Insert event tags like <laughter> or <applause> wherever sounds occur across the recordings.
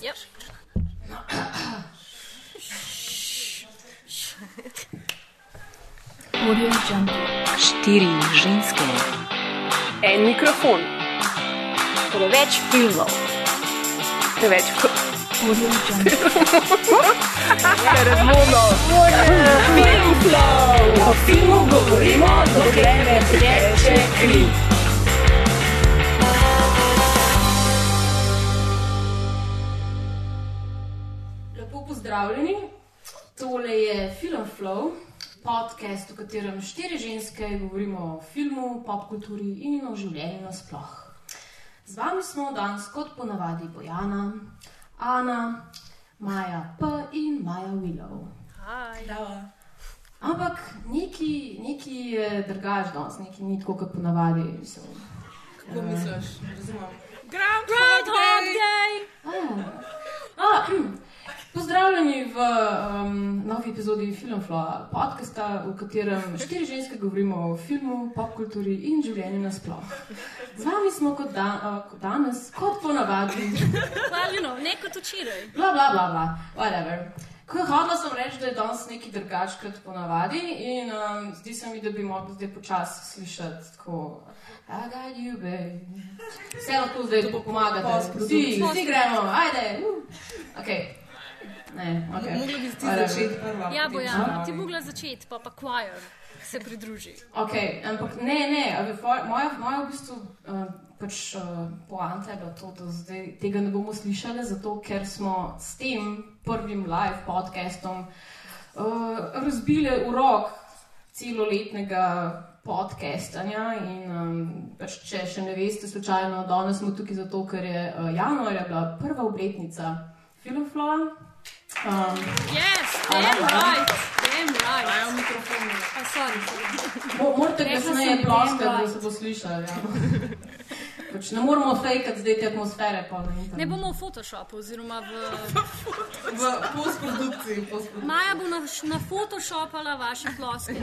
Yep. Štiri ženske, En mikrofon, Preveč filmov. preveč Audio Jungle. razvodno. O filmu govorimo, dokler ne teče kri. Pozdravljeni. Tole je Film Flow, podcast, v katerem štiri ženske govorimo o filmu, popkulturi in o življenju nasploh. Z vami smo danes, kot ponavadi, Bojana, Ana, Maja P. in Maja Willow. Ampak neki, neki je drugač danes, neki ni tako, kot ponavadi. So. Kako misliš? Razumem. Groundhog Day! Ah, hm. <clears throat> Pozdravljeni v um, novi epizodi Filmflow, podcasta, v katerem štiri ženske govorimo o filmu, popkulturi in življenju nasploh. Z vami smo kot, da, uh, kot danes, kot ponavadi, know, ne kot včeraj. bla bla bla, bla whatever. Ko hodila sem reči, da je danes nekaj drugač kot ponavadi in um, zdi se mi, da bi mogli zdaj počasi slišati tako. I got you, babe. Vse lahko zdaj pomagate, vsi, vsi gremo, ajde. Uh. Okay. Ne, okay. Mogla bi ti začeti prva. Ja, Bojana, še ti mogla začeti, pa pa choir se pridruži. Okay, ampak ne, ne, moja, moja, v bistvu uh, pač, uh, poanta je bila to, da zdaj tega ne bomo slišali, zato ker smo s tem prvim live podcastom uh, razbili urok celoletnega podcastanja. In, um, pač, če še ne veste, slučajno, danes smo tukaj zato, ker je uh, januarja bila prva obletnica Filmflowa. Um, Yes, damn right, damn right. Majo mikrofon. Oh, sorry, sorry. Mo- Morate kasneje ploskati, da se bo slišali. Ja. Pač ne moramo fejkati zdaj te atmosfere. Pa na internetu. Ne bomo v Photoshopu, oziroma v. V postprodukciji. postprodukciji. Maja bo na, na Photoshopala vaše ploske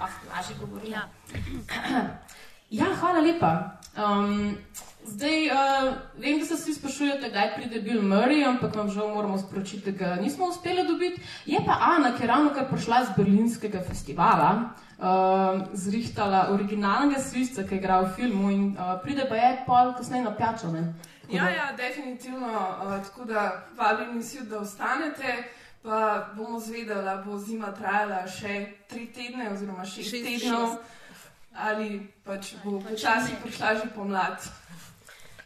ah, lažje govorim. Ja. Ja, hvala lepa. Um, zdaj, uh, vem, da se vsi sprašujete, kdaj pride Bill Murray, ampak vam žal moramo sporočiti, da ga nismo uspeli dobiti. Je pa Ana, ki je ravno kar prišla z berlinskega festivala, uh, zrihtala originalnega svisca, ki je igral v filmu in uh, pride pa je pol kasneje na pijačo. ne. Tako Ja, ja, definitivno. Uh, tako da vabim vsi, da ostanete. Pa bomo zvedeli, da bo zima trajala še tri tedne, oziroma šest, Šest, šest tednov, ali pač bo počasi prišla že pomlad.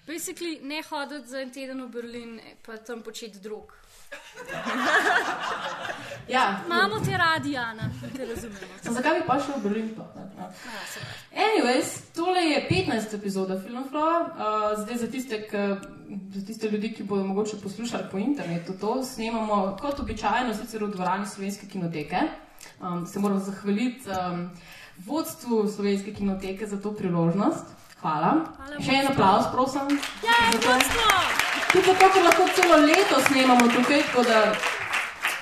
Basically, ne hoditi za en teden v Berlin, pa tam početi drug. Ja, Imamo te radi, Ana, te razumemo. Zakaj bi pa šel v Berlin? Pa, ne, ne. Ja. Anyways, tole je 15. epizoda Filmflowa. Uh, zdaj za tiste, ki, za tiste ljudi, ki bodo mogoče poslušali po internetu, to snemamo kot običajno, sicer v dvorani Slovenske kinoteke. Um, se moram zahvaliti um, vodstvu Slovenske kinoteke za to priložnost. Hvala. Hvala, Še en aplaus, prosim. Ja, to. vodstvo! Tudi zato, ker lahko celo leto snemamo tukaj, tako da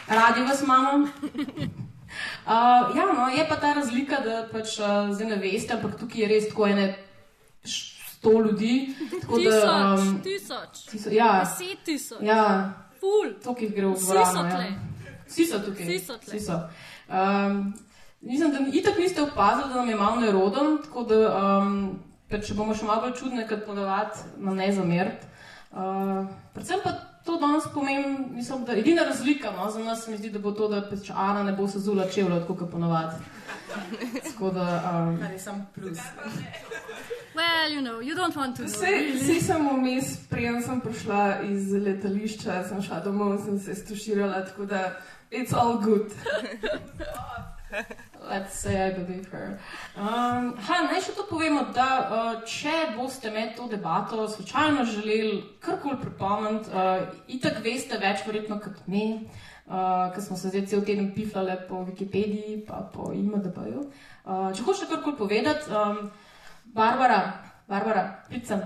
radi vas imamo. <laughs> Uh, ja, no, je pa ta razlika, da pač uh, zdaj ne veste, ampak tukaj je res tako ene sto ljudi. Tako da, Tisoč, um, tisoč, tiso, ja, deset tisoč, ja, ful. tukaj gre v Vsi dvorano. so ja. tle. Vsi so tukaj. Vsi so tle. Vsi so. Um, mislim, da itak niste opazili, da nam je malo nerodno, tako da um, če bomo še malo bolj čudne, kot ponavadi, nam ne zameriti. Uh, predvsem pa to danes pomeni, mislim, da edina razlika no, za nas se mi zdi, da bo to, da pač Ana ne bo sezula čevlja, tako kot ponavadi. Tako da, um, je sam plus. Well, you know, you don't want to know. Vse, vsi sem vmes, preden sem prišla iz letališča, sem šla domov in sem se stuširala, tako da it's all good. <laughs> Let's say I believe her. Um, ha, naj še to povemo, da uh, če boste med to debato slučajno želeli karkoli pripomniti, uh, itak veste več verjetno kot mi, uh, ker smo se zdaj cel teden piflali po Wikipediji pa po IMDB-ju. Uh, če hočete karkoli povedati, um, Barbara, Barbara, pridem.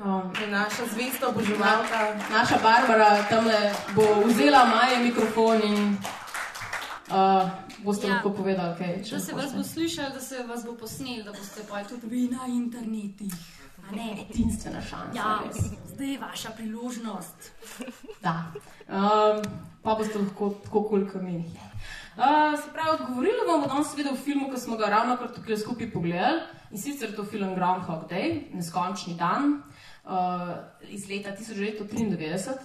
Um, Je naša zvesta oboževalka. naša Barbara tamle bo vzela maje mikrofon in uh, boste Ja. lahko povedali, kaj če Da se vas bo slišal, da se vas bo posnel, da boste pa tudi vi na internetih. A ne? Edinstvena šansa. Ja, res. zdaj je vaša priložnost. Da. Um, pa boste lahko tako kul, kot mi. Uh, se pravi, govorili bomo danes seveda o filmu, ki smo ga ravno kar tukaj skupaj pogledali. In sicer to film Groundhog Day, Neskončni dan uh, iz leta 1993,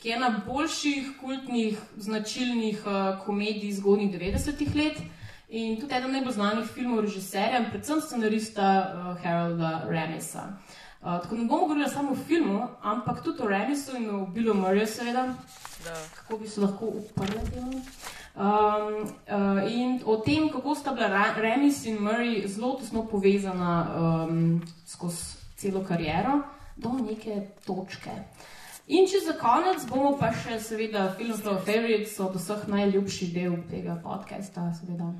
ki je ena boljših kultnih, značilnih uh, komedij zgodnjih 90-ih let. In tudi eden najbolj znanih filmov režiserja, in predvsem scenarista uh, Harolda Ramisa. Uh, tako ne bomo govorili samo o filmu, ampak tudi o Ramisu in o Billu Murrayju, seveda, kako bi se lahko uprli temu. Um, uh, in o tem, kako sta bila Ramis in Murray zelo tesno povezana um, skozi celo kariero do neke točke. In če za konec bomo pa še, seveda, film Flow Favorites od vseh najljubši del tega podcasta, seveda.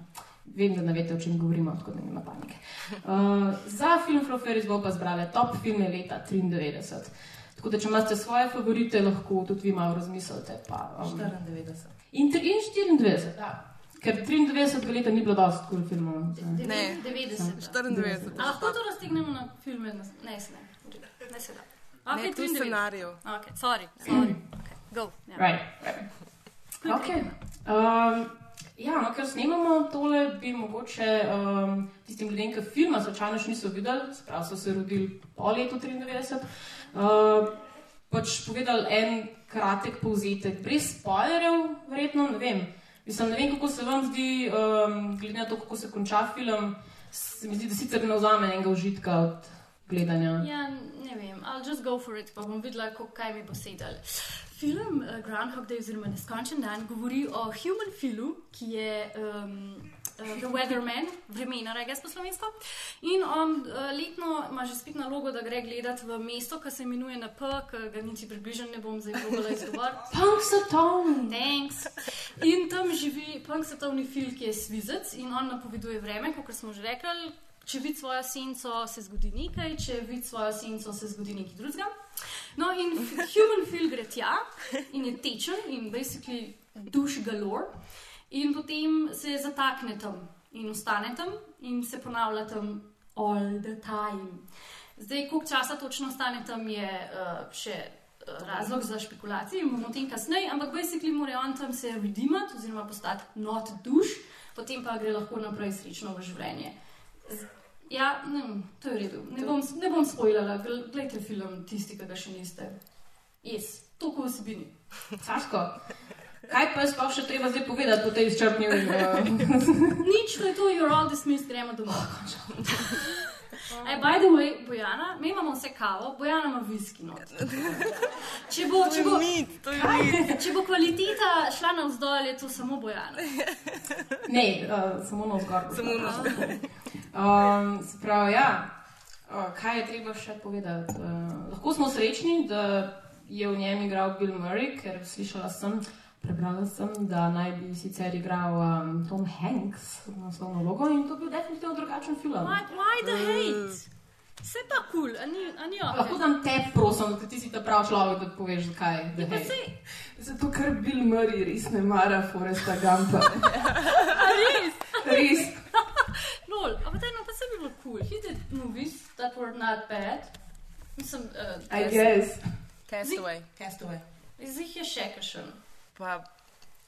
Vem, da ne veste, o čem govorimo, tako da nima panike. Uh, za film Flow Favorites bomo pa zbrali top filme leta 93. Tako da, če imate svoje favorite, lahko tudi vi malo razmislite. Pa, um, 94. in, in 94, da. Ker 93 leta ni bilo dosti kul filmov. Ne. 90. 94. A lahko to raztegnemo na filme? Na- Ne, se ne. Ne se da. Ne, Okay, tu 93. scenariju. Ok, sorry, sorry. Okay, go. Ja. Right, right. Okay. Um, ja, no, ker snemamo tole, bi mogoče um, tistim ljudem, ki filma slučajno še niso videli, sprav so se rodili po letu 93, uh, pač povedali en kratek povzetek, brez spoilerjev, verjetno, ne vem. Mislim, ne vem, kako se vam zdi, um, glede na to, kako se konča film, se mi zdi, da sicer ne vzame enega užitka od gledanja. Ja, ne vem, I'll just go for it, pa bom videla, kaj mi bo sedel. Film uh, Groundhog Day oziroma Neskončen dan govori o Human Filu, ki je um, The Weatherman, <laughs> vremenar, je po slovensko. In on uh, letno ima že spet nalogo, da gre gledati v mesto, ki se imenuje NP, ki ga niti približno ne bom zdaj mogla izgovoriti. <laughs> Punxsutawney! Thanks. In tam živi punk svetovni fil, ki je svizec in on napoveduje vreme, kot smo že rekli. Če vidi svojo senco, se zgodi nekaj, če vidi svojo senco, se zgodi nekaj drugega. No, in human fil gre tja in je tečen in basically duš galore, in potem se zatakne tam in ostane tam in se ponavlja tam all the time. Zdaj, koliko časa točno ostane tam, je uh, še uh, razlog za špekulacije bomo o tem kasneje, ampak basically mora on tam se redimati oziroma postati not duš, potem pa gre lahko naprej srečno v življenje. Ja, ne, to je v redu. Ne bom, ne bom spoilala, gl- glejte film, tisti, ki ga še niste. Yes, toliko vsebini. <laughs> Saško, kaj pa je sploh še treba zdaj povedati po tej izčrpni uh, <laughs> Nič, to je to, you're all dismissed, gremo domov. Hey, by the way, Bojana, mi imamo vse kavo, Bojana ima viski not. Če bo, če bo, Mit, to je mit. če bo kvaliteta šla navzdol, je to samo Bojana. Ne, uh, samo na vzgor. Samo na Um, se pravi, ja. Uh, kaj je treba še povedati? Uh, lahko smo srečni, da je v njem igral Bill Murray, ker slišala sem, prebrala sem, da naj bi sicer igral um, Tom Hanks naslovno vlogo in to bi bil definitivno drugačen film. Why, why the hate? Vse pa kul, cool, a ni, a ni Lahko ok. dam te, prosim, ker ti si ta prav človek, da poveš, zakaj. Ja, Zato, ker Bill Murray res ne mara Foresta Gampa. <laughs> a res? Res. <laughs> Lol, a pa daj, no pa se bi bilo kul. Cool. He did movies that were not bad. Mislim, uh, I guess. Castaway. Castaway. Zdaj jih je še kakšen. Pa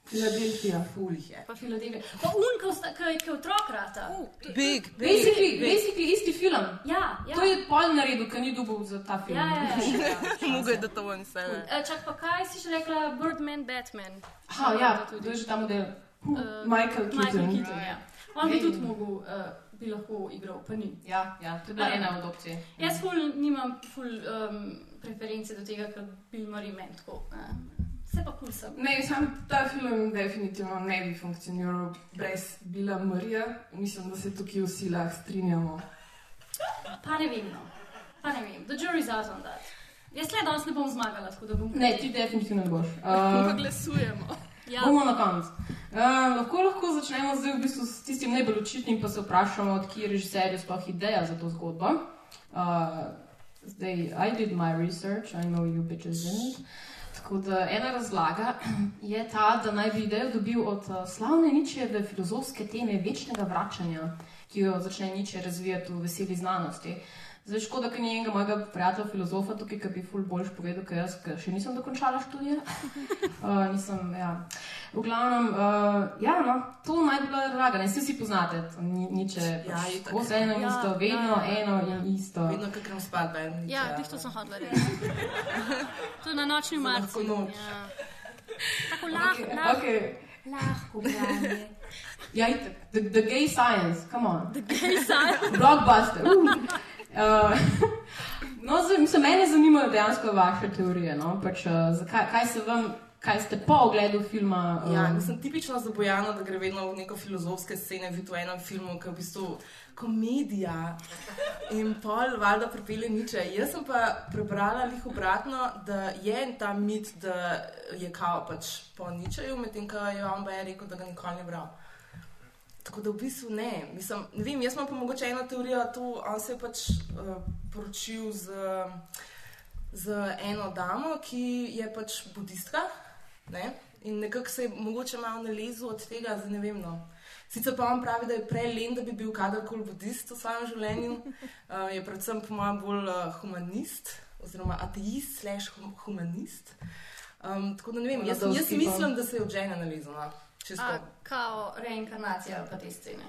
Filadelfija. Ful jih je. Pa Filadelfija. Pa unka, ki je otrok rata. big, big. Basically, basically isti film. Ja, ja. To je pol naredil, ker ni dobil za ta film. Ja, ja, ja. <laughs> ja. Mogoče da to ven sebe. E, čak pa kaj si še rekla, Birdman, Batman. Aha, ja, Tudi. to je že ta model. Uh, Michael Keaton. Michael Keaton, ja. On bi Ej. tudi mogel, uh, bi lahko igral, pa ni. Ja, ja, to je bila ena od opcij. Jaz ful nimam ful um, preference do tega, ker Bill Murray meni tako. Uh, vse pa kul sem. Ne, sam ta film definitivno ne bi funkcioniral brez Bila Murrayja. Mislim, da se tukaj vsi lahko strinjamo. Pa ne vem, no. Pa ne vem. The jury's out on that. Jaz le danes ne bom zmagala, tako da bom. Ne, ti definitivno ne boš. Pa <laughs> Uh, glasujemo. Ja. bomo na koncu. Uh, lahko, lahko začnemo zdaj v bistvu s tistim najbolj očitnim, pa se vprašamo, odkje je režiserju sploh ideja za to zgodbo. Uh, zdaj, I did my research, I know you bitches didn't. Tako da ena razlaga <clears throat> je ta, da naj bi idejo dobil od uh, slavne Ničeve filozofske teme večnega vračanja, ki jo začne Niče razvijati v veseli znanosti. Zdaj, škoda, ker ni enega mojega prijatelja, filozofa tukaj, ki bi ful boljš povedal, ker jaz ker še nisem dokončala študija. Uh, <laughs> nisem, ja. V glavnem, uh, ja, no, to naj bi bila razlaga, ne vsi si poznate, ni niče. Ja, pač itak. Tako se eno in Ja, isto, vedno ja, eno ja. in isto. Vedno, ko grem spat, je Ja, tih to sem hodila reči. to je na nočni marci. Ja. Tako lahko, lahko, Okay. lahko. Ja, itak, the, the gay science, come on. Gej saj. Blockbuster. Uh, <laughs> no, zdaj, mislim, mene zanimajo dejansko vaše teorije. No? Pač, uh, zakaj, kaj, se vam, kaj ste po ogledu filma? Uh, Ja, mislim, tipično za Bojano, da gre vedno v neko filozofske scene, vidi v enem filmu, ki je v bistvu komedija in pol valjda pripelje niče. Jaz sem pa prebrala lih obratno, da je ta mit, da je kao pač po ničeju, medtem ko je on baje rekel, da ga nikoli ne bral. Tako da v bistvu ne. Mislim, ne vem, jaz imam pa mogoče eno teorijo, to on se je pač uh, poročil z, z eno damo, ki je pač budistka. Ne? In nekako se je mogoče malo nalezel od tega, zdaj ne vem. No. Sicer pa on pravi, da je prej len, da bi bil kadarkoli budist v svojem življenju, uh, <laughs> je predvsem po mojem bolj uh, humanist, oziroma ateist, slash hum- humanist. Um, tako da ne vem, jaz, jaz mislim, da se je od žene nalezel. No. Čisto. A, kao reinkarnacija pa te scene.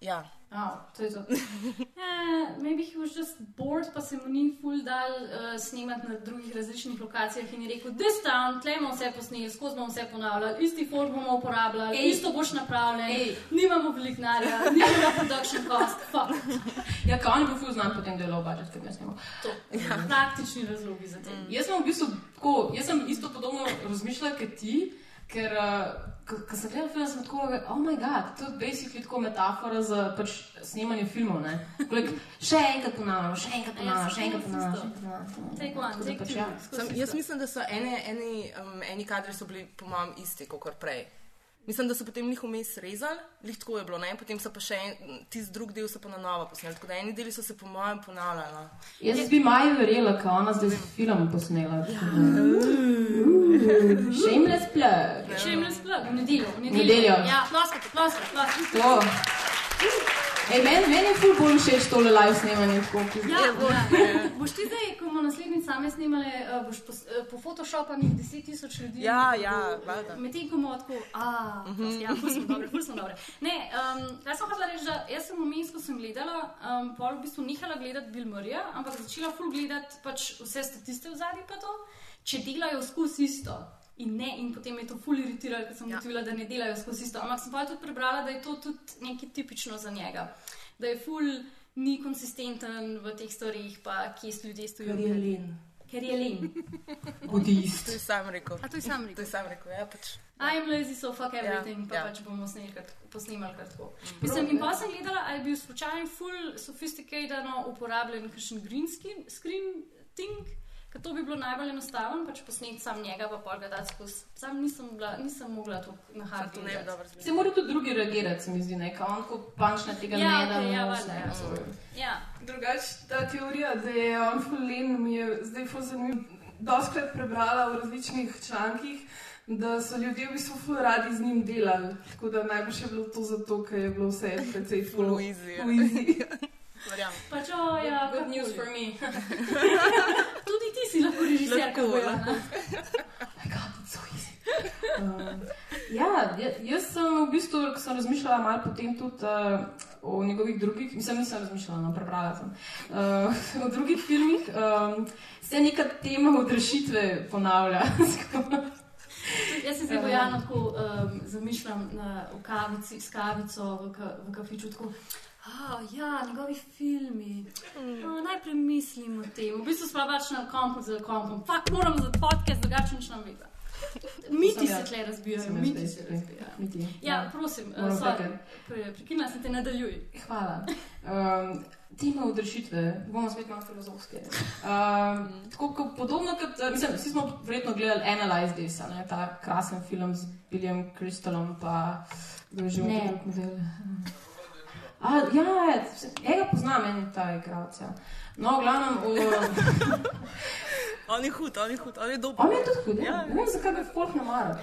Ja. Oh, to je to. Yeah, <laughs> maybe he was just bored, pa se mu ni ful dal uh, snemati na drugih različnih lokacijah in je rekel, this town, tle bomo vse posneli, skozi bomo vse ponavljali, isti form bomo uporabljali, Ej. isto boš napravljen, Ej. nimamo veliko narja, nimamo production cost, fuck. <laughs> Ja, kaj on je bil ful znan potem, da je low budget, ker ne snemo. To. Ja. Praktični razlogi za te. Mm. Jaz sem v bistvu tako, jaz sem isto podobno razmišljala kot ti, ker uh, ko sem gledala film, sem tako, oh moj bog, to je basically tako metafora za pač snemanje filmov. Kolik, še enkrat ponavljam, še enkrat ponavljam, še enkrat ponavljam. še enkrat ponavljam. Take one, take pač two. ja. isto. jaz mislim, da so ene, eni, um, eni kadri so bili, po mojem, isti kot prej. Mislim, da so potem njih vmes rezali, lih tako je bilo, ne? potem so pa še en, tisti drugi del pa na novo posneli. Tako da eni deli so se, po mojem, ponavljali. No. Jaz bi Maju verjela, ker ona zdaj film posnela. Shameless plug. Shameless plug, v nedeljo. V nedeljo. nedeljo. Ja, ploskate, ploskate, ploskate. Ej, meni men je ful bolj všeč tole live snemanje. tako, ki- Ja, ja. Boš ti zdaj, ko bomo naslednjič same snimali, uh, boš po, uh, po Photoshopanih 10 tisoč ljudi. Ja, ja, valjda. Medtem ko bomo tako, a, uh -huh. ja, ful smo dobre, ful smo dobre. Ne, um, jaz sem hotela reči, da jaz sem vmes, ko sem gledala, um, pol v bistvu nehala gledati Bill Murraya, ampak začela ful gledati pač vse statiste v zadnji pa to, če delajo skozi isto. In, ne, in potem je to ful iritiralo, ker sem Ja. ugotovila, da ne delajo skozi isto. Ampak sem pa tudi prebrala, da je to tudi nekaj tipično za njega. Da je ful ni konsistenten v teh stvarih, pa kje s ljudje stojijo. Ker je len. Ker je len. Budist. To je sam rekel. A to je sam To rekel. je sam rekel, ja, pač. I'm lazy, so fuck everything, ja, pa ja. pač bomo posnemali kar tako. Mislim, in pa sem gledala, ali je bil slučajno full sophisticatedno uporabljen kakšen green screen, screen thing, ker to bi bilo najbolj enostavno, pač posneti sam njega, pa pol ga dati skozi. Sam nisem, bila, nisem mogla to na dobro Se morajo tudi drugi reagirati, se mi zdi, ne, kao on ko pančne tega Ja, ne da. okej, ja, valjda, ja. Ja, Drugač, ta teorija, da je on <laughs> fulen, mi je zdaj ful zanimiv. Doskrat prebrala v različnih člankih, da so ljudje v bistvu ful radi z njim delali. Tako da najbolj je bilo to zato, ker je bilo vse precej ful ful easy. <laughs> Verjamem. pač o, ja, Good news for me. <laughs> Tudi ti si lahko my god, it's so easy. Um, ja, ja, jaz sem v bistvu, ko sem razmišljala malo potem tudi uh, o njegovih drugih, mislim, nisem razmišljala, no, prebrala sem, uh, <laughs> o drugih filmih, um, se neka tema odrešitve ponavlja. <laughs> Jaz se zdaj bojano tako um, zamišljam na, v kavici, s kavico v, ka, v kafiču. Tako, Ah, ja, njegovi filmi. Oh, naj premislim o tem. V bistvu smo pač na kompu za kompom. Fak, moram za podcast, drugače nič nam vidi. <laughs> Miti se jaz. tle razbijajo, miti se razbijajo. Miti, Ja, prosim, Moram uh, sorry, prekinila sem te, nadaljuj. Hvala. <laughs> Um, tema odrešitve, bomo spet malo filozofske. Um, tako kot podobno kot, eh, mislim, vsi smo verjetno gledali Analyze This, ne, ta krasen film z Billyjem Crystalom, pa kdo A, ja, se- enega poznam, en ta igralec. Ja. No, v glavnem, o, <laughs> On je hud, on je hud, on je dober. On je tudi hud, ja. Ja. ne vem, zakaj ga folk ne mara.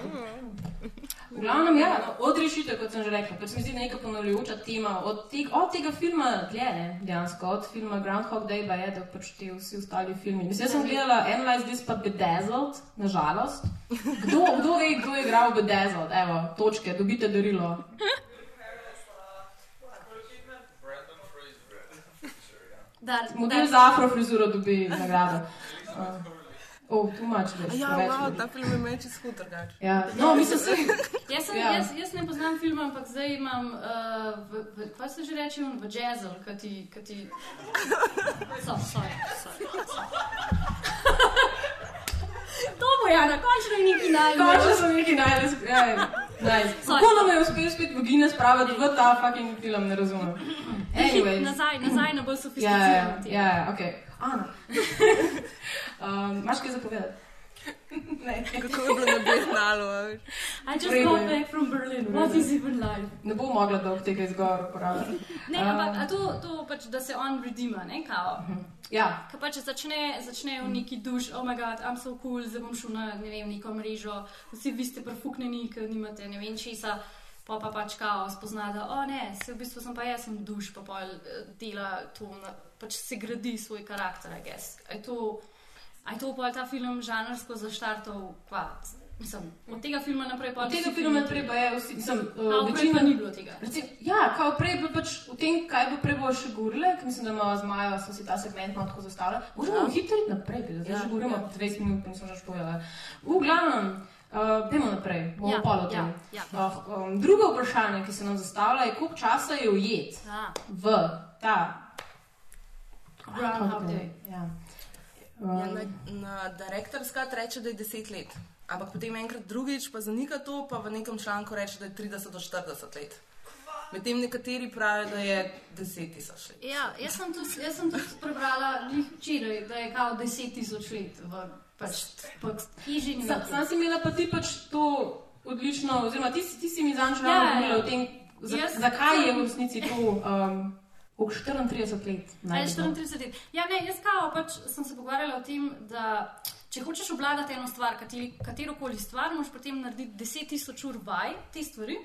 V glavnem, ja, no, od rešitev, kot sem že rekla, ker se mi zdi neka ponavljajoča tema, od, te, od tega filma dlje, ne, dejansko, od filma Groundhog Day, pa je, da pač ti vsi ostali filmi. Mislim, jaz sem gledala Analyze This pa Bedazzled, nažalost. Kdo, kdo ve, kdo je igral Bedazzled? Evo, točke, dobite darilo. Da, Model za afro frizuro dobi nagrado. <laughs> Uh, oh, too much, da Ja, wow, ta film je meni čez hud drugače. Ja, no, mislim, se, <laughs> Jaz, sem, Ja. jaz, jaz ne poznam filma, ampak zdaj imam, uh, v, v, kaj se že reče, v jazzu, ki ti. ki ti... So, <laughs> sorry, sorry, sorry. To bo ja, na je neki najbolj. Končno sem nekaj najdel. Nice. Kako nam je uspel spet v Guinness spraviti v ta fucking film, ne razumem. Anyways. Nazaj, nazaj na bolj Ja, ja, ja, ja, ok. Ana. <laughs> um, Imaš kaj zapovedati? <laughs> ne. <laughs> Kako je bilo na Biennalu, a? I just Redu got je. back from Berlin. What is even life? Ne bom mogla dolg tega izgovora uporabljati. Ne, ampak a to, to pač, da se on redima, ne, kao. Ja, Ko pač začne, začne v neki duš, oh moj bog, am so cool, zdaj bom šel na ne vem, neko mrežo, vsi vi ste prfuknjeni, ker nimate ne vem česa. Pa pa pač kao spozna, da o ne, se v bistvu sem pa jaz sem duš, pa pol eh, dela to, na, pač se gradi svoj karakter, I guess. A je to, a je ta film žanrsko zaštartov, kva, mislim, od tega filma naprej pa od tega filma naprej pa je vsi, sem, uh, Večina ni bilo tega. Recim, ja, kao prej bi pač v tem, kaj bo prej bo še govorile, ker mislim, da ima z Majo, sem si ta segment malo tako zastavila. Možemo hitro iti naprej, ker zdaj Ja, že govorimo ja. 20 minut, pa nismo še povedali. V glavnem, uh, dajmo naprej, bomo Ja, pol o ja, ja. Uh, um, drugo vprašanje, ki se nam zastavlja, je, koliko časa je ujet A, v ta Groundhog Day. Ja. Ja, Um, na, na direktor skat reče, da je 10 let. Ampak potem enkrat drugič pa zanika to, pa v nekem članku reče, da je 30 do 40 let. Medtem nekateri pravijo, da je 10 tisoč let. Ja, jaz sem tudi, jaz sem tudi prebrala včeraj, da je kao 10 tisoč let v pač, pač hiži. Sam, sam si imela pa ti pač to odlično, oziroma ti, ti si mi zanj Ja, ravno ja. govorila o tem, za, Jaz- zakaj je v resnici to um, v 34 let. Ali najbolj. 34 let. Ja, ne, jaz kao pač sem se pogovarjala o tem, da če hočeš obvladati eno stvar, kateri, katero koli stvar, moraš potem narediti 10 tisoč ur vaj te stvari.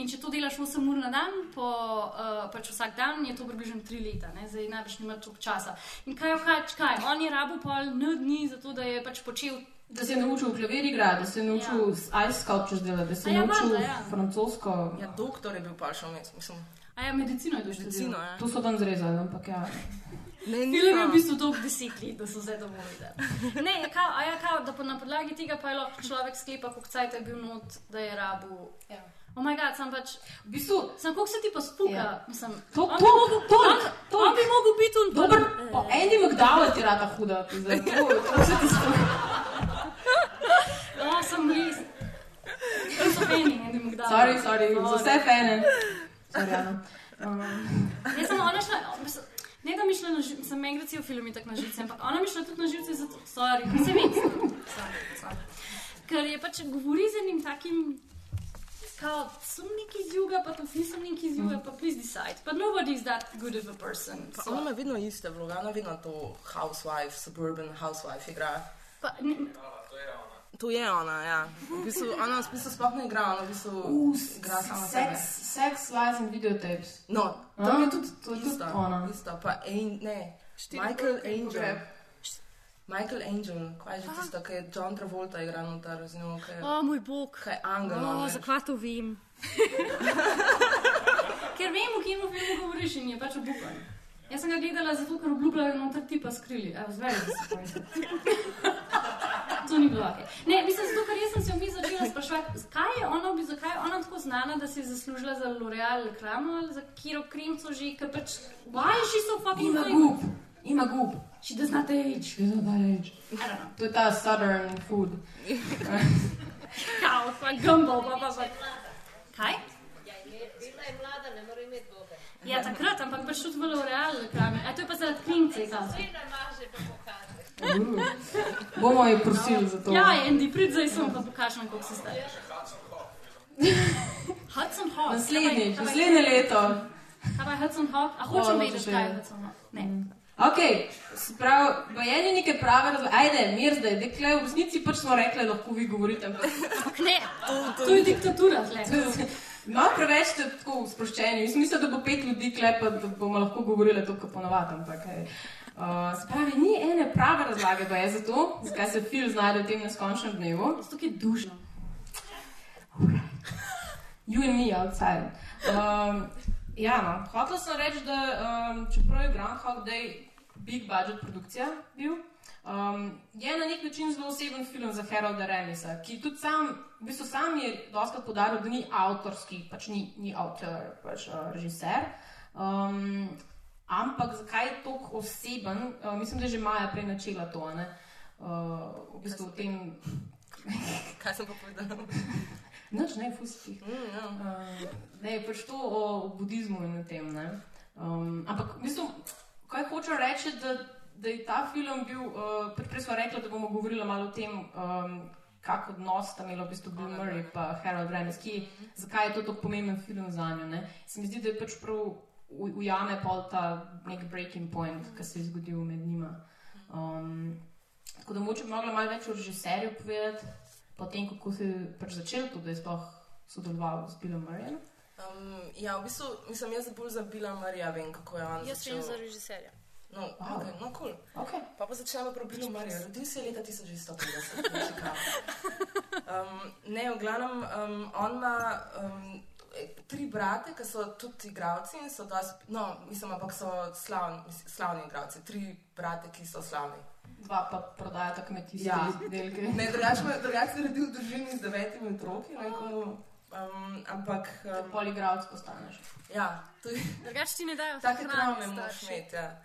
In če to delaš 8 ur na dan, po, uh, pač vsak dan, je to približno 3 leta, ne? zdaj najbrž nima toliko časa. In kaj, kaj, kaj, on je rabo pol n dni za to, da je pač počel Da se je naučil klavir igrati, da se je naučil ja. ice sculptures delati, da se A je ja, naučil ja. francosko. Ja, doktor je bil pa še vmes, mislim. A ja, medicino je došlo. Medicino, ja. To so dan zrezali, ampak ja. Ne, Film je v bistvu deset let, da so zdaj dovolj videli. Ne, <laughs> kao, a ja, kao, da pa na podlagi tega pa je lahko človek sklepa, koliko cajt je bil not, da je rabu. Ja. O moj bog, sem pač, V bistvu, sem koliko se ti pa spuka. Ja. Mislim, to, on to, bi mogel- to, on- to, On bi mogel biti un Dober, o, Andy McDowell ti rata huda, zdaj, <laughs> to, to se ti spuka. O, sem res. To so ne bi dal. Sorry, sorry, za vse fene. Sorry, Ana. Um, Jaz sem ona šla, ne da mi šla na živce, sem enkrat si v filmu tako na živce, ampak ona mi šla tudi na živce, zato, sorry, se vem, sorry, sorry. Ker je pač govori z enim takim, kao, sem neki iz juga, pa tudi nisem neki iz juga, pa please decide. But nobody is that good of a person. Pa So, ona ima vedno iste vloge, ona vedno to housewife, suburban housewife igra. pa, ne, To je ona, ja. V bistvu, ona v bistvu sploh ne igra, ona v bistvu igra sama sex, sebe. sex, lies and videotapes. No, A, tam je tudi to je tudi ista, ona. ista, pa An, ne, Michael Angel. Michael Angel, kaj je že tisto, ki je John Travolta igral noter z njo, ki je, o moj bog. ki je angel. O, on je. zakaj to vem? <laughs> ker vem, o kim filmu govoriš in je pač obupan. Jaz sem ga gledala zato, ker obljubljajo noter tipa skrili. Evo, zdaj To ni bilo ok. Ne, mislim, zato, ker jaz sem se vmes začela spraševati, zakaj je ona, bi- zakaj je ona tako znana, da si je zaslužila za L'Oreal reklamo ali za kiro kremco že, ker pač, why is she so fucking Ima gub, ima gub. She does not age. She doesn't that age. I don't know. To je ta southern food. <laughs> Kao, pa gumbo, pa pa pa. Kaj? Ja, takrat, ampak pač tudi v L'Oreal reklami. A to je pa zaradi klince, kao. <laughs> Bomo jo prosili za to. Ja, Andy, prid zdaj sem pa pokažem, koliko si star. Hudson Hawk. Naslednjič, Kaj pa- naslednje leto. Kaj je Hudson Hawk? A hočem hočeš vedeti, kaj je. Hudson Hawk. Ne. Ok, se pravi, bojeni neke prave razlage. Ajde, mir zdaj, dekle, v resnici pač smo rekli, lahko vi govorite. ampak- ne, to je diktatura. tle. No, preveč ste tako sproščeni. Jaz mislim, da bo pet ljudi klepa, da bomo lahko govorili to, kar ponovadi. Ampak, ej. Uh, se pravi, ni ene prave razlage, pa je za to, zakaj se film znajde v tem neskončnem dnevu. Zato je dušno. You and me outside. Um, ja, no, hotel sem reči, da um, čeprav je Groundhog Day big budget produkcija bil, um, je na nek način zelo oseben film za Harolda Remisa, ki tudi sam, v bistvu sam je doskrat podaril, da ni avtorski, pač ni, ni avtor, pač uh, režiser. Um, ampak zakaj je tako oseben? Uh, mislim, da je že Maja prej načela to, ne? Uh, v bistvu v tem. <laughs> Kaj sem pa povedala? Noč ne, fusti. Mm, ja. Uh, ne, pač to o, o budizmu in o tem. ne. Um, ampak, v bistvu, kaj hočem reči, da, da je ta film bil, uh, prej smo rekli, da bomo govorili malo o tem, um, kak odnos sta imela v bistvu Bill Murray in Harold Ramis, ki, zakaj je to tako pomemben film za njo. ne. Se mi zdi, da je pač prav ujame pol ta nek breaking point, ki se je zgodil med njima. Um, tako da moče bi mogla malo več o režiserju povedati, potem kako se je pač začel to, da je sploh sodeloval z Billom Murrayem. Um, ja, v bistvu, mislim, jaz bolj za Bila Marija vem, kako je on Jaz vem za režiserja. No, Wow. okay, no, cool. Okay. Pa pa začnemo pri Bilu Mariju. Rodil se je leta 1950 v Chicagu. Um, ne, v glavnem, um, on ima um, tri brate, ki so tudi igravci in so dosti, no, mislim, ampak so slavni, mislim, slavni igravci. Tri brate, ki so slavni. Dva pa prodajata kmetijske Ja. izdelke. Ne, drugače drugač se je rodil v družini z devetimi otroki, ne komu. Um, ampak, um, Poligravc postaneš. ja, je. <laughs> Drugač ti ne dajo <laughs> Take travme moraš imeti. Ja.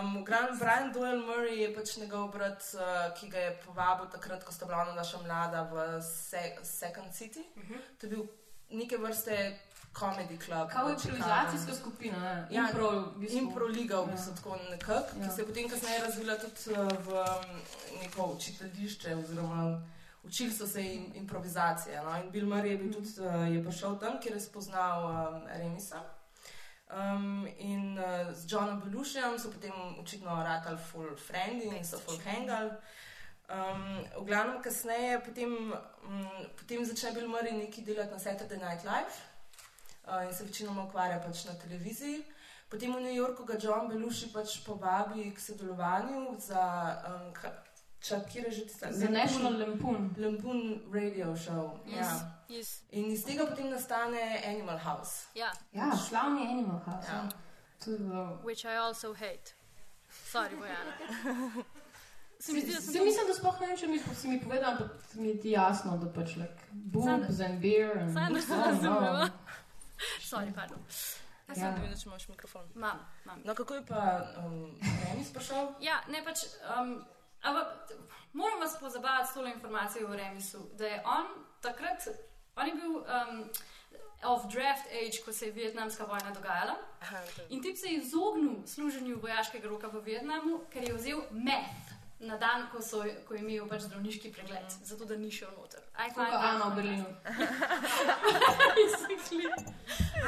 Um, Grand Brian Doyle Murray je pač njegov brat, uh, ki ga je povabil takrat, ko sta bila naša mlada v Se Second City. Uh -huh. To je bil neke vrste comedy club. Kao v improvizacijska skupina, ne? Ja, Impro, v bistvu. Impro liga, v bistvu tako nekako, Ja. ki se je potem kasneje razvila tudi uh, v um, neko učiteljišče oziroma učili so se in, improvizacije. No? In Bill Murray je, bil tudi, uh, je prišel tam, kjer je spoznal um, Remisa. Um, in uh, z Johnom Belušijem so potem očitno ratali full friendly in so full hangali. Um, v glavnem, kasneje potem, um, potem začne Bill Murray nekaj delati na Saturday Night Live uh, in se večinoma ukvarja pač na televiziji. Potem v New Yorku ga John Belushi pač povabi k sodelovanju za, um, čak, kjer je že tista Za National Lampoon. Lampoon Radio Show. Yes, Ja. yes. In iz tega potem nastane Animal House. Ja, Ja, slavni Animal House. Ja. Ja. Which I also hate. Sorry, Bojana. <laughs> Se mi zdi, da sem Se mislim, da sploh ne vem, če mi si mi povedal, ampak mi je ti jasno, da pač like boobs and beer and Oh, no. razumela. Sorry, pardon. Kaj Ja. sem videl, če imaš mikrofon? Mam, mam. No, kako je pa um, Remis prišel? Ja, ne pač. Um, ampak moram vas pozabavati s tole informacijo o Remisu, da je on takrat, on je bil um, of draft age, ko se je vietnamska vojna dogajala. Aha, In tip se je izognil služenju vojaškega roka v Vietnamu, ker je vzel meth na dan, ko, so, ko je imel pač zdravniški pregled, zato da ni šel noter. Find kot that Ana v Berlinu. <laughs>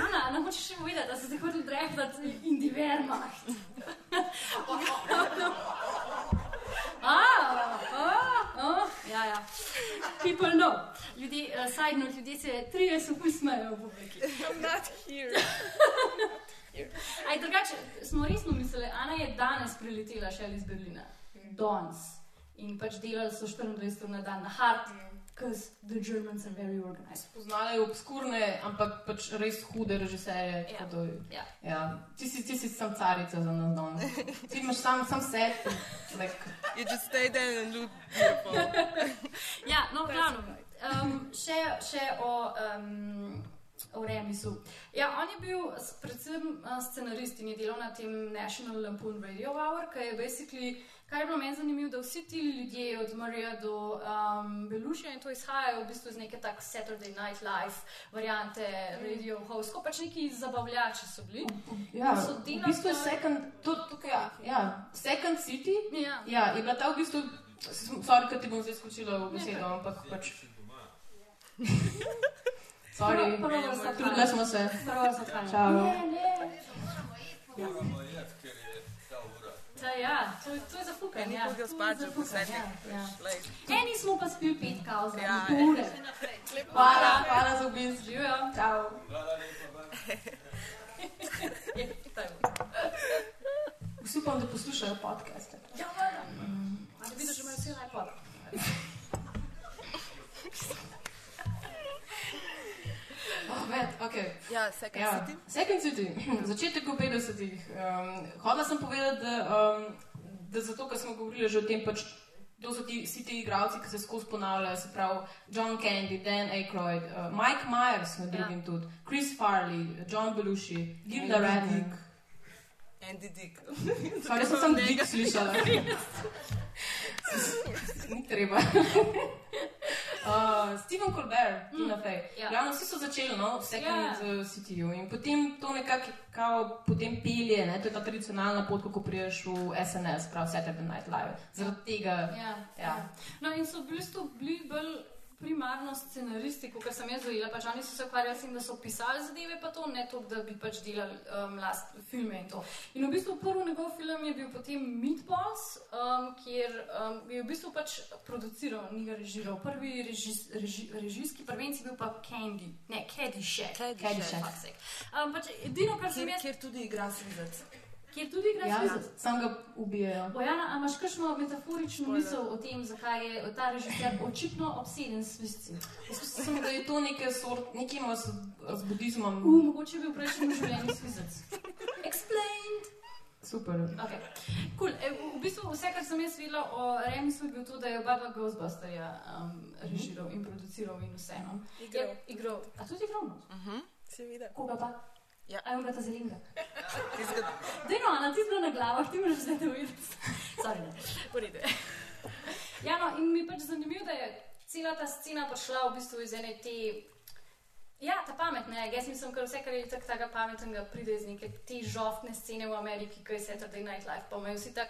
Ana, ne hočeš še povedati, da si se hotel draftati in die Wehrmacht. <laughs> Ah, ah, ah, ja, ja. People know. Ljudje, uh, side note, ljudje se trije so usmejejo v publiki. I'm not here. <laughs> Aj, drugače, smo resno mislili, Ana je danes priletela še iz Berlina. Danes. In pač delali so 24 ur na dan na hard, because the Germans are very organized. Poznala je obskurne, ampak pač res hude režiserje. Ja. da- Ja. Ja. Ti si, ti si sam carica za nas danes. Ti imaš sam, sam set. Like, You just stay there and look beautiful. <laughs> Ja, no, glavno. Um, še, še o, um, o Remisu. Ja, on je bil predvsem uh, scenarist in je delal na tem National Lampoon Radio Hour, ki je basically, kar je bilo meni zanimivo, da vsi ti ljudje od Marija do um, Belušija in to izhajajo v bistvu iz neke tak Saturday Night Live variante radio host, ko pač neki zabavljači so bili. ja, So v bistvu je second, to, tukaj, ja, ja, second city. Ja. Ja, je bila ta v bistvu, sorry, ker ti bom zdaj skočila v besedo, ampak pač. Sorry, Prvo- prvo vas trudila smo se. Prvo se odhaja. Čau. Ne, ne. Ta, ja, to, to je za fukanje. Eni Ja, hodijo to je spat za že po sedmih. Ja, ja. Eni smo pa spili pet kauz, Ja, ja, ja. ure. Hvala, hvala za obisk. Živijo. Čau. Vsi upam, da poslušajo podcaste. Ja, valjda. Ali vidiš, da imajo vsi iPod? <laughs> Ved, okay. Ja, Second Ja, City. Second City, <clears throat> začetek v 50-ih. Um, Hodila sem povedati, da, um, da zato, ker smo govorili že o tem, pač, to so ti, vsi ti igravci, ki se skozi ponavljajo, se pravi John Candy, Dan Aykroyd, uh, Mike Myers, med drugim ja. tudi, Chris Farley, John Belushi, Gilda Andy Radnick. Andy Dick. <laughs> Sorry, sem sem Dick slišala. <laughs> Ni treba. <laughs> Uh, Steven Colbert, Tina Fey. ja. Ravno vsi so začeli, no, v Second Ja. uh, Cityju. In potem to nekako potem pelje, ne, to je ta tradicionalna pot, kako priješ v SNS, prav Saturday Night Live. Zaradi tega. Ja, Ja. No, in so v bistvu bili bolj primarno scenaristi, kot sem jaz dojela. Pač oni so se ukvarjali s tem, da so pisali zadeve, pa to ne to, da bi pač delali um, last filme in to. In v bistvu prvi njegov film je bil potem Meatballs, um, kjer um, je v bistvu pač produciral, ni ga režiral. Prvi režis, reži, režijski prvenci bil pa Candy, ne Caddyshack. Caddyshack. Fuck's sake. Um, pač edino, kar sem jaz, kjer tudi igra svizec. Kjer tudi igra Ja, svizec. sam ga ubijajo. Bojana, a imaš kakšno metaforično misel o tem, zakaj je ta režiser očitno obseden s svisci? Mislim, da je to neke sort, nekaj ima z, z budizmom. U, mogoče je bil v prejšnjem življenju svisec. Explained. Super. Okay. Cool. E, v, bistvu vse, kar sem jaz videla o Remisu, je bil to, da je oba dva Ghostbusterja um, režiral in produciral in vseeno. Igral. Je igral. A tudi igral? no? Mhm. Si videl? Koga pa? Ja. A je ga ta? Tistega- Dej no, Ana, ti si bila na glavah, ti moraš zdaj to videti. Sorry, ne. Porede. Ja, no, in mi je pač zanimivo, da je cela ta scena prišla v bistvu iz ene te. Ja, ta pametna je. Jaz mislim, ker vse, kar je tako tega pametnega, pride iz neke te žohtne scene v Ameriki, ki je Saturday Night Live, pa imajo vsi tak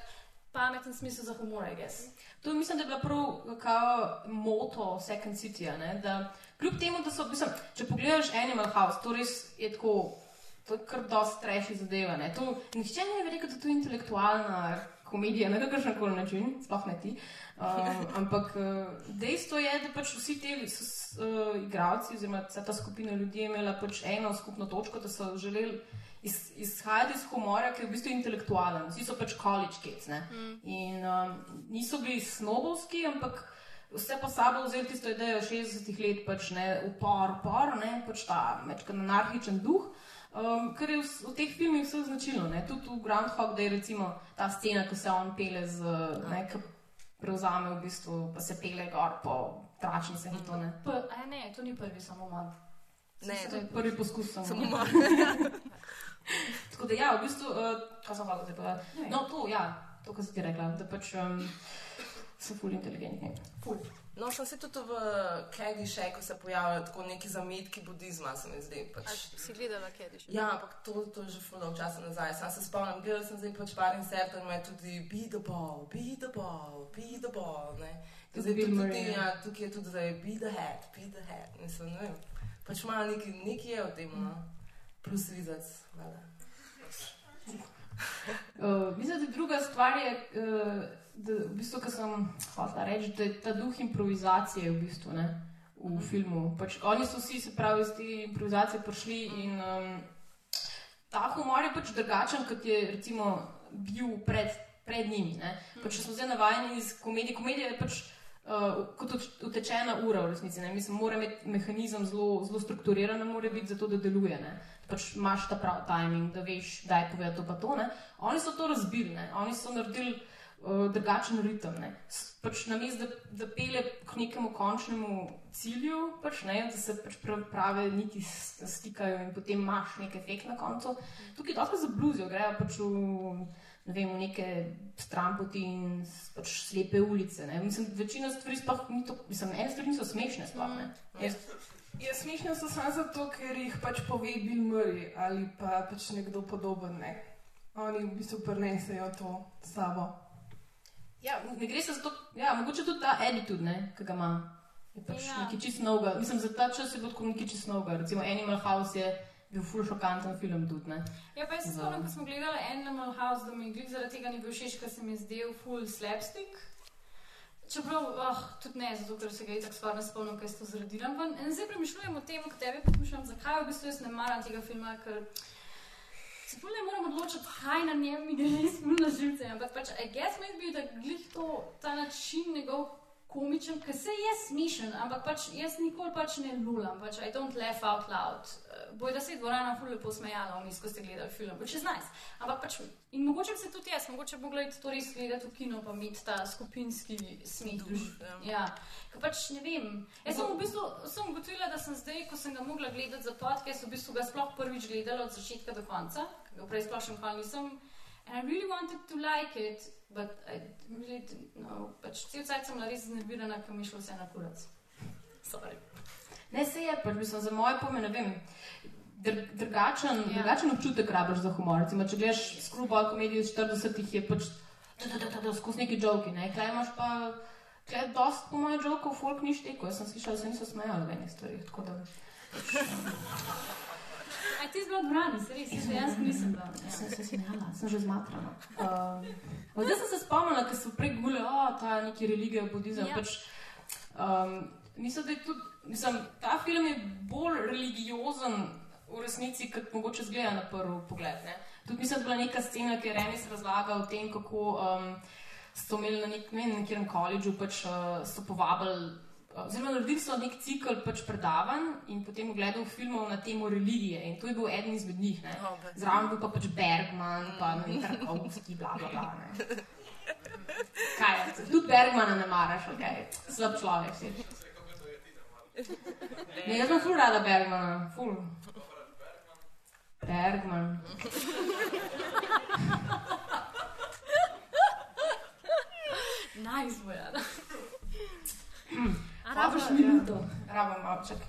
pameten smisel za humor, guess. To mislim, da je bila prav kao moto Second City. Da kljub temu, da so, mislim, če pogledaš Animal House, to res je tako, to je kar dosti streši zadeva. Ne? To, nihče ne rekel, da to je intelektualna komedija na kakršen koli način, sploh ne ti. Um, <laughs> ampak uh, dejstvo je, da pač vsi ti uh, igravci, oziroma ta skupina ljudi je imela pač eno skupno točko, da so želeli iz, izhajati iz humora, ki je v bistvu intelektualen. Vsi so pač college kids. ne. In um, niso bili snobovski, ampak vse pa sabo vzeli tisto idejo 60-ih let, pač ne, upor, upor, ne, pač ta večkrat anarhičen duh. Um, kar je v, v teh filmih vse značilno, ne? tudi v Groundhog, da je recimo ta scena, ko se on pele z, ne, ki prevzame v bistvu, pa se pele gor po tračnicah in to ne. P a ne, to ni prvi samomor. Ne, To je prvi poskus samo. samo malo. <laughs> Tako da ja, v bistvu, uh, kaj sem hotel povedati? Ne vem. No, to, ja, to, kar si ti rekla, da pač um, so ful inteligentni. Ful. No, sem se tudi v Kegi še, ko se pojavljajo tako neki zametki budizma, se mi zdi. A Pač. si gledala Kediš? Ja, ampak to, to je že ful dolgo časa nazaj. Sam se spomnim, gledala sem zdaj pač par insertov in ima tudi be the ball, be the ball, be the ball. Ne? In Tudi Zdaj tudi, tudi, ja. ja, tukaj je tudi zdaj be the head, be the head. Mislim, ne vem. Pač malo neki, neki je v tem, no. Plus vizec, valjda. Uh, mislim, da druga stvar je, uh, da, v bistvu, kar sem hotel reči, da je ta duh improvizacije v bistvu ne, v filmu. Pač, oni so vsi, se pravi, iz te improvizacije prišli in um, ta humor je pač drugačen, kot je recimo bil pred, pred njimi. ne. Pač, če smo zdaj navajeni iz komedije, komedija je pač. Uh, kot ut- utečena ura, v resnici. ne. Mislim, mora imeti mehanizem zelo, zelo strukturiran, mora biti zato, da deluje. Ne. Pač imaš ta pravi timing, da veš, da je povedati to pa to. Ne. Oni so to razbili, ne. oni so naredili drugačen ritem. ne. Pač namesto, da, da pele k nekemu končnemu cilju, pač, ne, da se pač prav- prave niti stikajo in potem imaš nek efekt na koncu. Tukaj dobro zabluzijo, grejo pač v, ne vem, v neke stranpoti in pač slepe ulice. Ne. Mislim, večina stvari sploh ni to, mislim, ene stvari niso smešne sploh. Ne. Jaz, Ja, smešne so samo zato, ker jih pač pove Bill Murray ali pa pač nekdo podoben. Ne. Oni v bistvu prenesejo to sabo. Ja, ne gre se za to, ja, mogoče tudi ta attitude, ne, ki ga ima. Je pač Ja. nekaj čist novega. Mislim, za ta čas je bilo tako nekaj čist novega. Recimo Animal House je bil ful šokanten film tudi. Ne? Ja, pa jaz se spomnim, ko smo gledali Animal House, da mi glih zaradi tega ni bil všeč, ker se mi je zdel full slapstick. Čeprav, oh, tudi ne, zato ker se ga je tako skoraj ne spomnim, kaj je to zredila. In zdaj premišljujem o tem, kot tebi premišljujem, zakaj v bistvu jaz ne maram tega filma, ker se ful ne moram odločiti, kaj na njem mi gre res ful na živce. Ampak pač, I guess maybe, da glih to, ta način njegov komičen, ker se je smešen, ampak pač jaz nikoli pač ne lulam, pač I don't laugh out loud. Uh, Boj, da se je dvorana ful lepo smejala, vmes, ko ste gledali film, which is nice. Ampak pač, in mogoče se tudi jaz, mogoče bi mogla iti to res gledati v kino, pa imeti ta skupinski smeh. Duš, ja. Ja, ker pač ne vem. Jaz sem v bistvu sem ugotovila, da sem zdaj, ko sem ga mogla gledati za podcast, v bistvu ga sploh prvič gledala od začetka do konca, ker ga prej sploh še nikoli nisem. And I really wanted to like it, but I really didn't know. Pač cel cajt sem bila res znervirana, ker mi šlo vse na kurac. Sorry. Ne, se je, pač mislim, za moje pojme, ne vem. dr- Drugačen, Ja. ja. drugačen občutek rabiš za humor. Recimo, če gledaš skrubal komedijo iz 40-ih, je pač skozi neki joki. Ne? Kaj imaš pa, kaj je dost po mojem jokov, folk ni šteko. Jaz sem slišala, da se niso smejali v enih stvarih. tako da- Aj ti si bila v dvorani, se res, jaz dejansko nisem bila. Ja. Sem se smejala, sem že zmatrana. Um, zdaj sem se spomnila, ker so prej gule, o, ta neki religija, budizem. Ja. Pač, um, mislim, da je tudi, mislim, ta film je bolj religiozen v resnici, kot mogoče zgleda na prvi pogled. Ne? Tudi mislim, da je bila neka scena, ki je Remis razlagal o tem, kako um, so imeli na nek, ne, nekem koledžu, pač uh, so povabili. Oziroma, naredili so nek cikl pač predavanj in potem ogledal filmov na temo religije. In to je bil eden izmed njih. Oh, Zraven bil pa pač Bergman, pa ne vem, Tarkovski, bla, bla, bla. Ne. Kaj je? Tudi Bergmana ne maraš, ok. Slab človek si. Ne, jaz sem ful rada Bergmana, ful. Bergman. Nice, boja. A Rabiš rabiš minuto. Rabam malo, čakaj.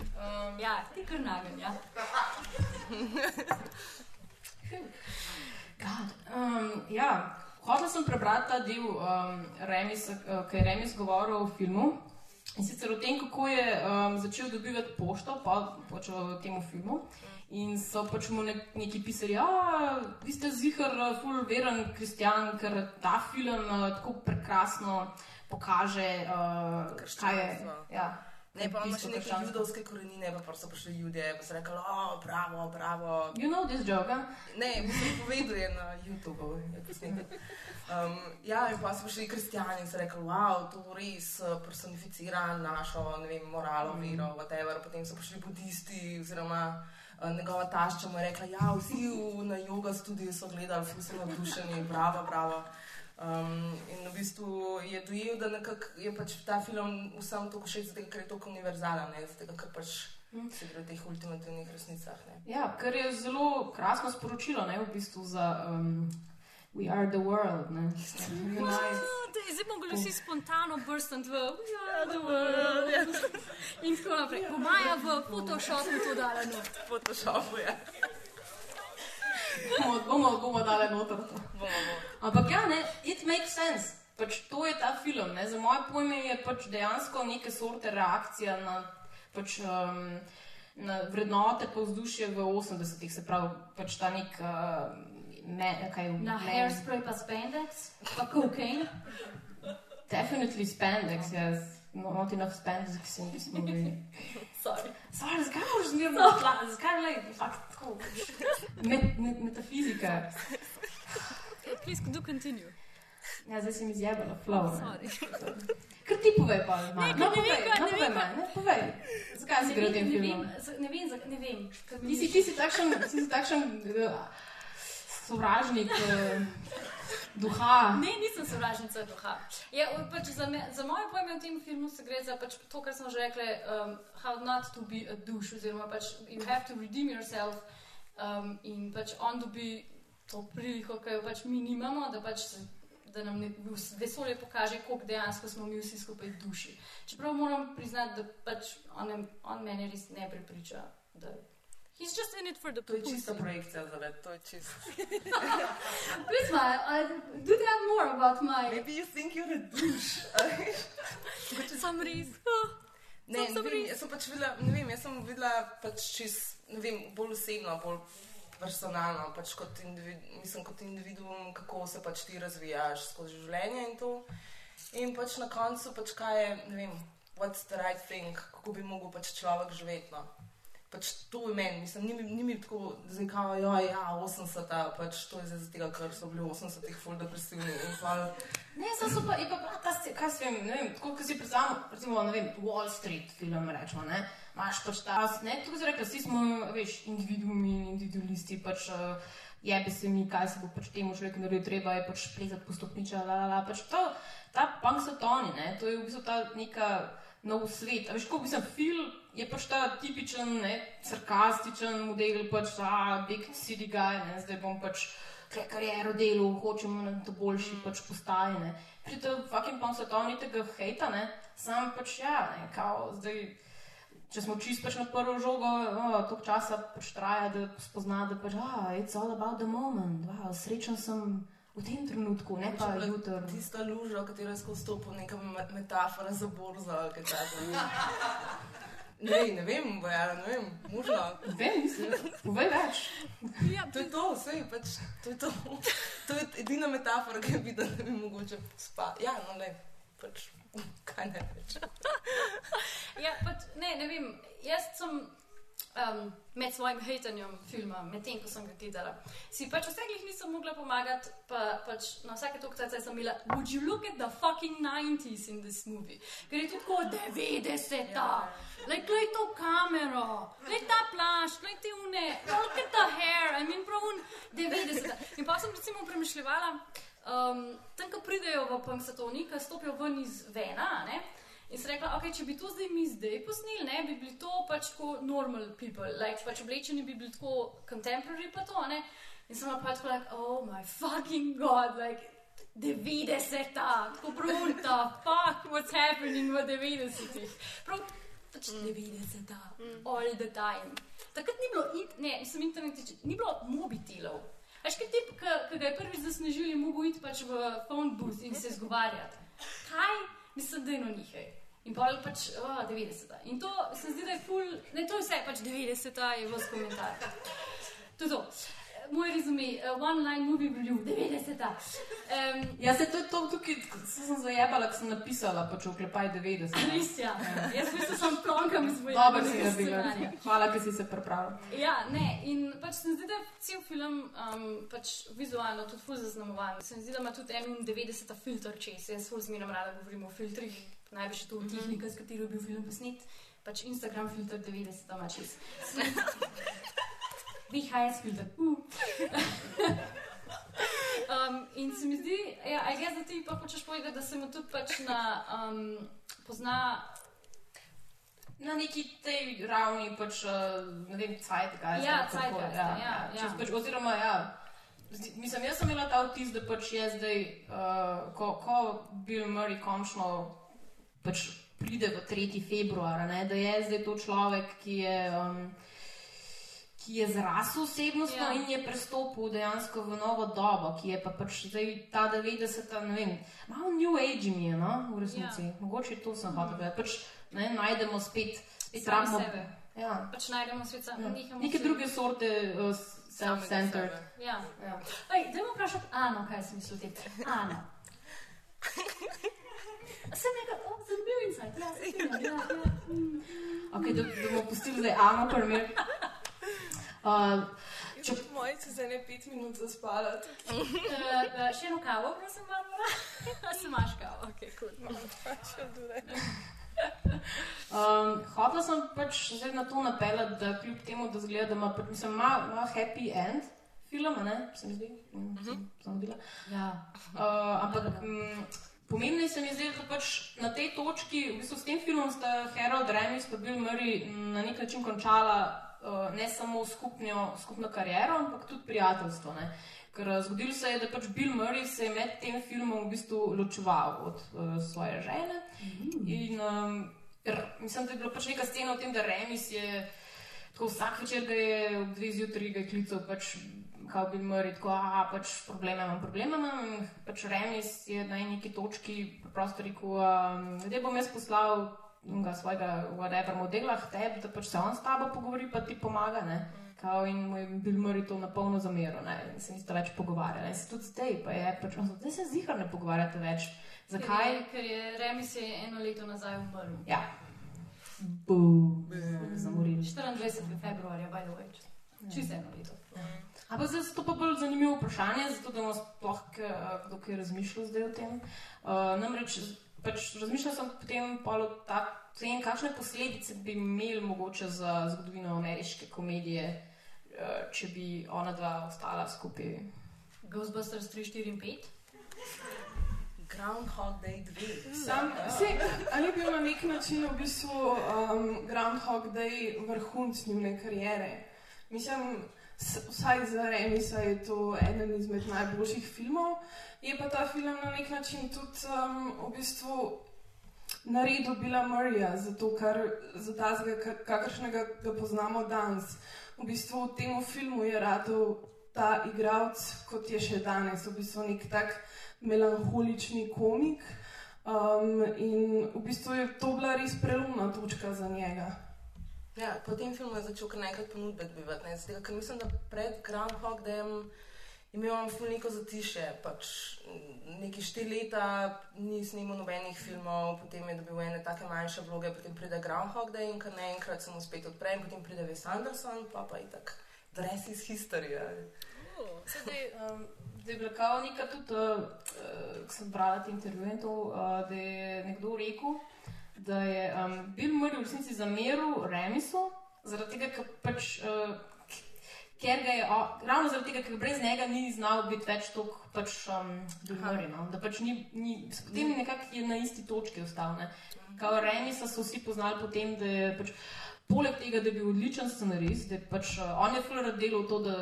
Um, Ja, ti kar nagen, ja. <laughs> God, um, ja, hotel sem prebrati ta del, um, Remis, uh, ki je Remis govoril o filmu. In sicer o tem, kako je um, začel dobivati pošto po, po tem filmu. In so pač mu nek, neki pisali, da vi ste zihar, uh, full veren kristjan, ker ta film uh, tako prekrasno pokaže, uh, kaj je. Krščanstvo. Ja, Ne, pa imaš neke krščanstva. judovske korenine, pa so prišli ljudje, pa so rekli, o, bravo, bravo. You know this joke, huh? Ne, mislim, povedal je na YouTubu. Um, ja, in pa so prišli kristijani in so rekli, wow, to res eh, personificira našo, ne vem, moralo, vero, whatever. Potem so prišli budisti, oziroma eh, njegova tašča mu je rekla, ja, vsi v, na yoga studiu so gledali, vsi so navdušeni, bravo, bravo. Um, in v bistvu je dojel, da je pač ta film vsem tako všeč, zato ker je tako univerzalen, ne, zato ker pač se gre v teh ultimativnih resnicah. Ne. Ja, kar je zelo krasno sporočilo, ne, v bistvu za um, We are the world. Zdaj bomo bili vsi spontano brstati v We are the world. In tako naprej. Po Maja v Photoshopu to dala not. Photoshopu je. Bomo, bomo, bomo dali noter. to. Bomo, bomo. Ampak ja, ne, it makes sense. Pač to je ta film. Ne. Za moje pojme je pač dejansko neke sorte reakcija na, pač, um, na vrednote pa vzdušje v 80-ih, se pravi, pač ta nek. Uh, Me, kaj, Na men- hairspray pa spandex, pa cocaine. Definitely spandex, yes. No, not enough spandex in this movie. Sorry. Sorry, zakaj moraš zmerno odlagati? Zakaj ne? Fakt, tako. <laughs> Met, met, metafizika. Please do continue. Ja, zdaj si mi zjebala, flow. ne. Sorry. <laughs> Kar ti povej, pa ima. Ne, No, ne povej, vem, kaj- no, ne povej, vem, me, ne, povej. Zakaj si Ne gre v vem, ne vem, z- ne vem, za- ne vem. Ti si, ti si takšen, ti si takšen uh, sovražnik uh, <laughs> duha. Ne, nisem sovražnica duha. Je, pač za, me, za moje pojme v tem filmu se gre za pač to, kar smo že rekli, um, how not to be a douche, oziroma pač you have to redeem yourself um, in pač on dobi to priliko, ki jo pač mi nimamo, da pač se da nam ne, vesolje pokaže, koliko dejansko smo mi vsi skupaj duši. Čeprav moram priznati, da pač on, on mene res ne prepriča. Da He's just in it for the To je čista projekcija za let, to je čisto. <laughs> Prisma, do tell more about my Maybe you think you're a douche. some reason. <laughs> Ne, Sem ne vem, jaz sem pač videla, ne vem, jaz sem videla pač čist, ne vem, bolj osebno, bolj personalno, pač kot, individ, mislim, kot individuum, kako se pač ti razvijaš skozi življenje in to. In pač na koncu, pač kaj je, ne vem, what's the right thing, kako bi mogel pač človek živeti. No. Pač to je meni, mislim, ni, ni mi tako, da zdaj kao, ja, ja, 80, pač to je zdaj tega, ker so bili v 80-ih full depresivni in pa Ne, zdaj so pa, je pa bila ta, kaj se vem, ne vem, tako kot si predstavljam, recimo, ne vem, Wall Street film, rečemo, ne, imaš pač ta, ne, tako se reče, vsi smo, veš, individuumi, individualisti, pač uh, jebe se mi, kaj se bo pač temu človeku naredil, treba je pač plezati po stopničah, la, la, la, pač to, ta punk satoni, ne, to je v bistvu ta neka nov svet, a veš, ko bi sem film, je pač ta tipičen, ne, sarkastičen model, pač ta big city guy, ne, zdaj bom pač kariero delal, hočemo na to boljši pač postaji. Ne. Pri tem fucking pom svetovni tega hejta, ne, sam pač ja, ne, kao zdaj. Če smo čist pač na prvo žogo, oh, toliko časa pač traja, da spozna, da pač, ah, it's all about the moment, wow, srečen sem v tem trenutku, ne pa jutri. Tista luža, v katero je skozi stopil, neka me- metafora za borzo, ali kaj takega. <laughs> Ne, ne vem, bojala, ne vem, možno. Vem, mislim, povej več. Ja, to je to, vse, pač, to je to. To je edina metafora, ki je videla, da bi mogoče spati. Ja, no, ne, pač, kaj ne rečem. Ja, pač, ne, ne vem, jaz sem um, med svojim hejtanjem filma, medtem ko sem ga gledala, si pač vseh nisem mogla pomagati, pa pač na vsake toliko časa sem bila, would you look at the fucking 90s in this movie? Ker je to tako 90-ta. Like, glej to kamero, glej ta plašč, glej te une, look at the hair, I mean, prav un 90-ta. In pa sem recimo premišljala, um, tam, ko pridejo v Punxsutawney, ko stopijo ven iz Vena, ne? In sem rekla, okay, če bi to zdaj mi zdaj posneli, ne, bi bili to pač tako normal people, like, pač oblečeni bi bili tako contemporary pa to, ne. In sem pač tako, like, oh my fucking god, like, 90-ta, tako brunta, fuck, what's happening v 90-ih. Prav, pač 90-ta, all the time. Takrat ni bilo, in, ne, mislim, internet, ni bilo mobitelov. Veš, kaj tip, ki ga je prvič zasnežil, je mogel iti pač v phone booth in se izgovarjati. Kaj? Mislim, da je no njihaj. In pa pač oh, 90. In to se zdi, da je full, ne to je vse, pač 90. je vse komentar. To je to. Moj rezumi, uh, one line movie bil 90. Um, Ja, se to je to tukaj, se sem zajebala, ko sem napisala, pač oklepaj 90. <laughs> res ja. Jaz mislim, da sem plonkam iz mojega Dobro si naredila. Hvala, ker si se pripravila. Ja, ne, in pač se mi zdi, da je cel film um, pač vizualno tudi ful zaznamovan. Se mi zdi, da ima tudi en 90 filter čez. Jaz ful zmerno rada govorim o filtrih, največ je to tehnika, s katero je bil film posnet. Pač Instagram filter 90 ima čez. <laughs> VHS filter. Uh. um, in se mi zdi, ja, a jaz, da ti pa hočeš povedati, da se mu tudi pač na, um, pozna Na neki tej ravni, pač, eh, ne vem, cajtga. Ja, Zeitgeista, ja, ja. Pač, oziroma, ja. zdi- Mislim, jaz sem imela ta vtis, da pač je zdaj, uh, ko, ko Bill Murray končno pač pride v 3. februar, ne, da je zdaj to človek, ki je. Um, Ki je zrasel osebnostno Ja. in je prestopil dejansko v novo dobo, ki je pa pač zdaj ta 90, ne vem, malo new age mi je, no, v resnici. Ja. Mogoče to sem hotel povedati. Pač, ne, najdemo spet, spet rabimo-. Ja. pač najdemo svet sam. Ja. nehamo Neke se- druge sorte uh, self-centered. Ja. Ja. Ej, dajmo vprašati Ano, kaj si misli o tem. Ana. <laughs> Sem nekaj, oh, zanimiv insight. Ja, ja, ja. mm. Okay, da, da bomo pustili zdaj ker mi. Uh, Če po mojem se zdaj ne pet minut zaspala. Uh, uh, še eno kavo, prosim, Barbara. <laughs> A se imaš kavo? Ok, cool. Še dure. <laughs> um, hotela sem pač zdaj na to napeljati, da kljub temu, da zgleda, da ima, pač, mislim, ima, ima happy end film, ne, se mi zdi, mm, sem, sem videla. Ja. Uh, ampak mm, pomembno se mi zdi, da pač na tej točki, v bistvu s tem filmom sta Harold Remis in Bill Murray na nek način končala uh, ne samo skupnjo, skupno kariero, ampak tudi prijateljstvo. Ne? Ker uh, zgodilo se je, da pač Bill Murray se je med tem filmom v bistvu ločeval od uh, svoje žene. In um, mislim, da je bila pač neka scena o tem, da Remis je tako vsak večer, da je ob dveh zjutraj ga je klical. Pač, Kao bi mori, tako, a pač probleme imam, probleme imam. Pač Remis je na neki točki preprosto rekel, um, da bom jaz poslal svojega whatever modela, tebi, da pač se on s tabo pogovori, pa ti pomaga. Ne? Kao in mu je bil Murray to na polno zamero, ne? in se niste več pogovarjali. In se tudi zdaj, pa je pač, on zdaj se zihar ne pogovarjate več. Zakaj? Ker je, ker je Remis je eno leto nazaj umrl. Ja. Bum, zamorili. 24. februarja, by the way. Čisto eno leto. Ampak zdaj je to pa bolj zanimivo vprašanje, zato da bomo sploh kdo kaj razmišljal zdaj o tem. Uh, namreč pač razmišljal sem potem o ta- tem, kakšne posledice bi imeli mogoče za zgodovino ameriške komedije, uh, če bi ona dva ostala skupaj. Ghostbusters 3, 4 in 5. Groundhog Day 2. Sam, se, ali je bil na nek način v bistvu um, Groundhog Day vrhunc njune kariere? Mislim, vsaj za Remisa je to eden izmed najboljših filmov. Je pa ta film na nek način tudi um, v bistvu naredil Billa Murrayja, zato ker za tazga, kakršnega ga poznamo danes. V bistvu v tem filmu je radil ta igralec, kot je še danes, v bistvu nek tak melankolični komik. Um, in v bistvu je to bila res prelomna točka za njega. Ja, po tem filmu je začel kar nekaj ponudbe dobivati. Ne? Zdaj, ker mislim, da pred Groundhog Dayem je imel ful neko zatišje. Pač neki štiri leta ni snimal nobenih filmov, potem je dobil ene take manjše vloge, potem pride Groundhog Day in kar naenkrat se mu spet odpre, in potem pride Wes Anderson, pa pa je tak. Dress iz historije. Zdaj, um, zdaj je bila kao neka tudi, uh, ko sem brala te intervjuje, uh, da je nekdo rekel, da je um, Bill Murray v resnici zameril Remisu, zaradi tega, ker pač. Uh, Ker ga je, o, ravno zaradi tega, ker brez njega ni znal biti več tako pač, um, Murray, no? da pač ni, ni, potem je nekako je na isti točki ostal. ne. Kao Remisa so vsi poznali potem, da je pač, poleg tega, da je bil odličen scenarist, da je pač, uh, on je fuler delal to, da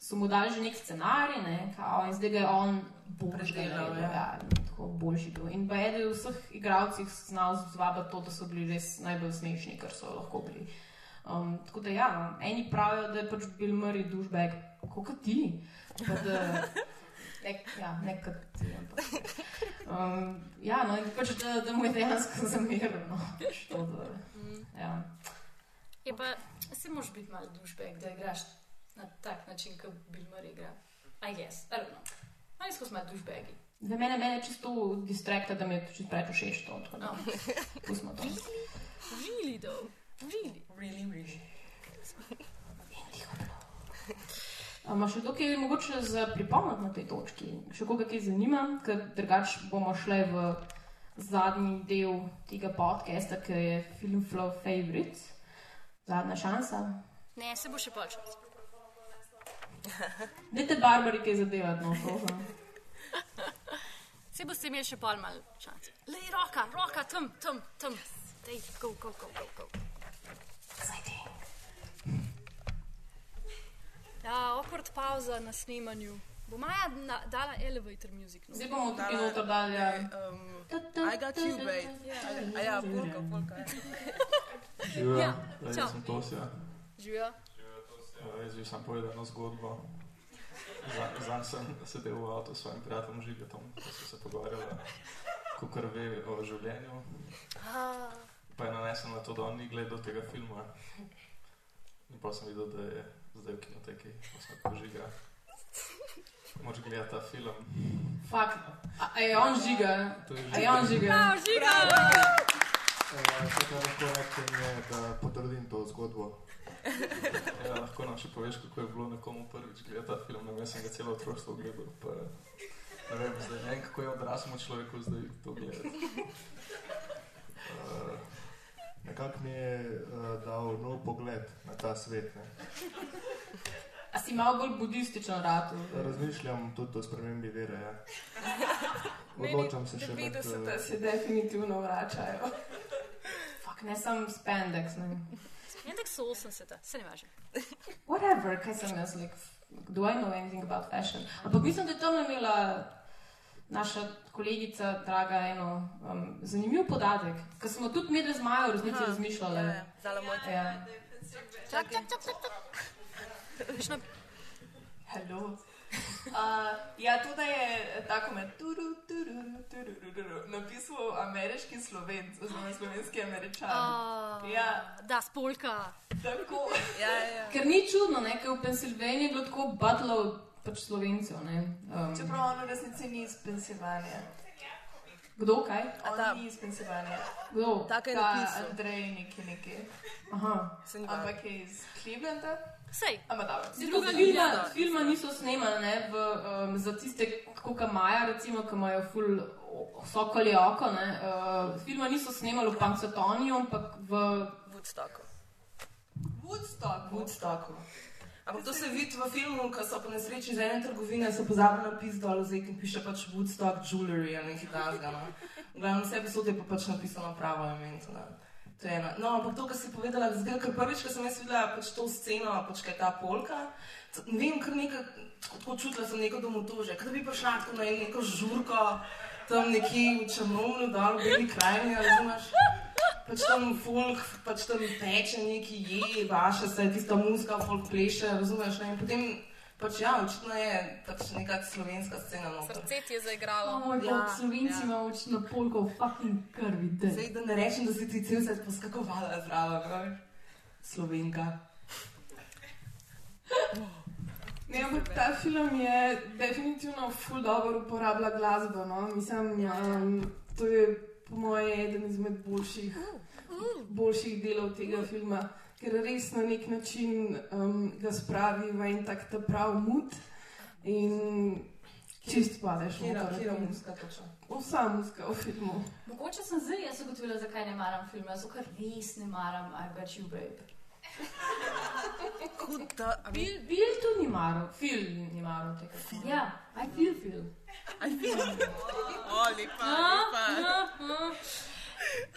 so mu dali že nek scenarij, ne, kao, in zdaj ga je on Predelal, delal. ja. Ja, tako boljši bil. In pa je eden od vseh igralcev znal zvabiti to, da so bili res najbolj smešni, kar so lahko bili. Um, tako da ja, no, eni pravijo, da je pač bil Murray dušbeg, kot ti. Pa da, nek, ja, nekaj ti. Ampak, um, ja, no, in pač, da, da mu je dejansko zameril. No, pač to, da, ja. Je pa, se moraš biti malo dušbek, da igraš na tak način, kot Bill Murray igra. Guess, I don't know. Ali smo malo dušbegi. Za mene, mene je čisto distrakta, da mi je čisto preveč všeč to. Pustimo to. Really though, really. Really, really. A Ima še tukaj mogoče za pripomniti na tej točki? Še koga kaj zanima, ker drugače bomo šli v zadnji del tega podcasta, ki je Film Flow Favorite. Zadnja šansa. Ne, se bo še počel. <laughs> Dajte Barbari kaj zadevati, no, prosim. <laughs> Se boste imeli še pol malo šans. Le roka, roka, tam, tam, tam. Dej, go, go, go, go, go. Ja, awkward pauza na snemanju. Bo Maja na, dala elevator music. No? Zdaj bomo tukaj noter dali. Ja. Um, I got you, babe. A ja, polka, polka. Živijo, Ja, ja, čau. jaz sem Tosja. Živijo. Eh, Jaz bi sam povedal eno zgodbo. Za- Zanj sem sedel v avtu s svojim prijateljem Žigetom, ko smo se pogovarjali, kako ve o življenju. Pa je nanesel na to, da on ni gledal tega filma. In pa sem videl, da je zdaj v kinoteki, pa sem rekel, žiga. Moč gledati ta film. Fak, a, a je on žiga? To je A je on žiga? Prav, žiga! Vse, kar lahko rečem, je, da potrdim to zgodbo. Ja, lahko nam še poveš, kako je bilo nekomu prvič gledati ta film. Ne vem, jaz sem ga celo otroštvo gledal. Pa, ne vem, zdaj ne vem, kako je odraslemu človeku zdaj to gledati. Uh, <laughs> Nekako mi je uh, dal nov pogled na ta svet. Ne. A si malo bolj budističen rad? Razmišljam tudi o spremembi vere. Ja. <laughs> Odločam se še med. Da Uh, se definitivno vračajo. Fak, ne sem spandex, ne. So 80, se ne važno. Whatever, kaj sem jaz, like, do I know anything about fashion? Ampak mislim, da je tam imela naša kolegica, draga, eno um, zanimiv podatek, ker smo tudi mi, da z Majo v resnici razmišljali. Ja, ja. Dala moj Ja. Čak, čak, čak, čak, čak. Viš na- Hello. <laughs> Uh, ja, to da je tako med turu, turu, turu, turu, napisal ameriški slovenc, oziroma slovenski američan. A, Ja, Da, spolka. tako. <laughs> Ja, ja, ja. Ker ni čudno, ne, ker v Pensilvaniji je bilo tako batlov pač slovencev. ne. Um, Čeprav on v resnici ni iz Pensilvanije. kdo kaj? On ta- ni iz Pensilvanije. Kdo? Tako je Ta napisal. Andrej neki neki. Aha. Ampak je iz Clevelanda. Sej. Ampak dobro. Druga filma, filma niso snemali ne, v, um, za tiste, kot Maja, recimo, ki imajo ful sokoli oko. Ne, uh, filma niso snemali v Panksatoniju, ampak v Woodstocku. Woodstock. Woodstocku. Ampak to se vidi v filmu, ko so po nesreči iz ene trgovine, so pozabili napis dol, zdaj ki piše pač Woodstock Jewelry ali nekaj takega. No. V glavnem vse posode je pa pač napisano pravo ime. ne. To je ena. No, ampak to, kar si povedala, zdaj, ker prvič, ko sem jaz videla pač to sceno, pač kaj ta polka, ne vem, kar nekaj, tako, tako čutila sem neko domotože, kot da bi prišla tako na neko žurko, tam nekje v Črnomlu, dol v Beli krajini, razumeš? Pač tam folk, pač tam teče neki je, vaša se, tista muska, folk pleše, razumeš? Ne? In potem, pač ja, očitno je pač neka slovenska scena. No. Srce ti je zaigralo. moj bog, slovenci imajo očitno polko fucking krvi. daj. Zdaj, da ne rečem, da si ti cel svet poskakovala zraven? Slovenka. Ne, ampak ta film je definitivno ful dobro uporablja glasbo. No? Mislim, um, to je po mojem eden izmed boljših, boljših delov tega filma, ker res na nek način um, ga spravi v en tak ta prav mut in čist padeš. Kira muska točno. Vsa muska v filmu. Mogoče sem zdaj jaz ugotovila, zakaj ne maram filma, zato ker res ne maram I Bet You Babe. Bil, bil tu ni maral, film ni maral tega. Ja, I feel feel. O, lepa, Ah, lepa. ah, ah.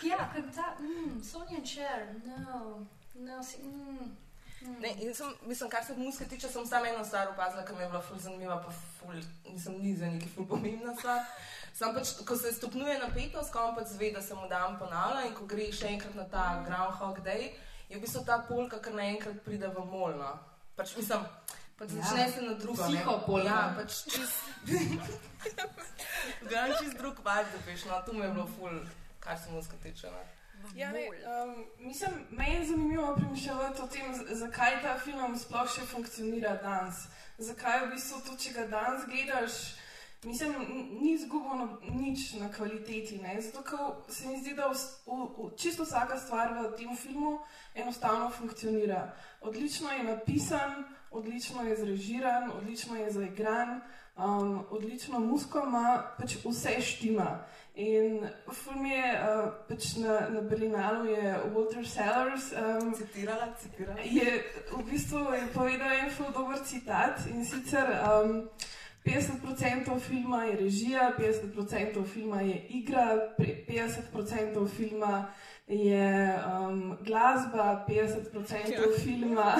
Ja, ker ta, mm, Sonja in Cher, no, no, si, mm, mm. Ne, sem, mislim, kar se muske tiče, sem samo eno stvar opazila, ki mi je bila ful zanimiva, pa ful, nisem ni za neki ful pomembna stvar. Sam pač, ko se stopnjuje napetost, ko on pač zve, da se mu dan ponavlja in ko gre še enkrat na ta Groundhog Day, je v bistvu ta polka, kar naenkrat pride v molno. Pač mislim, pač Ja. začne se na drugo. ne. Psihopolka. Ja, pač čist. <laughs> Gledam čist drug vibe, da veš, no, to mi je bilo ful, kar se muske tiče. Ne. Ja, ne, um, mislim, meni je zanimivo premišljati o tem, zakaj ta film sploh še funkcionira danes. Zakaj v bistvu to, če ga danes gledaš, mislim, ni izgubil no, nič na kvaliteti. Ne? Zato, ker se mi zdi, da vs- v, v, čisto vsaka stvar v tem filmu enostavno funkcionira. Odlično je napisan, odlično je zrežiran, odlično je zaigran, um, odlično musko ima, pač vse štima. In film je uh, pač na, na Berlinalu je Walter Sellers. Um, Citirala, citirala. je v bistvu je povedal en zelo dober citat in sicer um, 50% filma je režija, 50% filma je igra, pre- 50% filma je um, glasba, 50% filma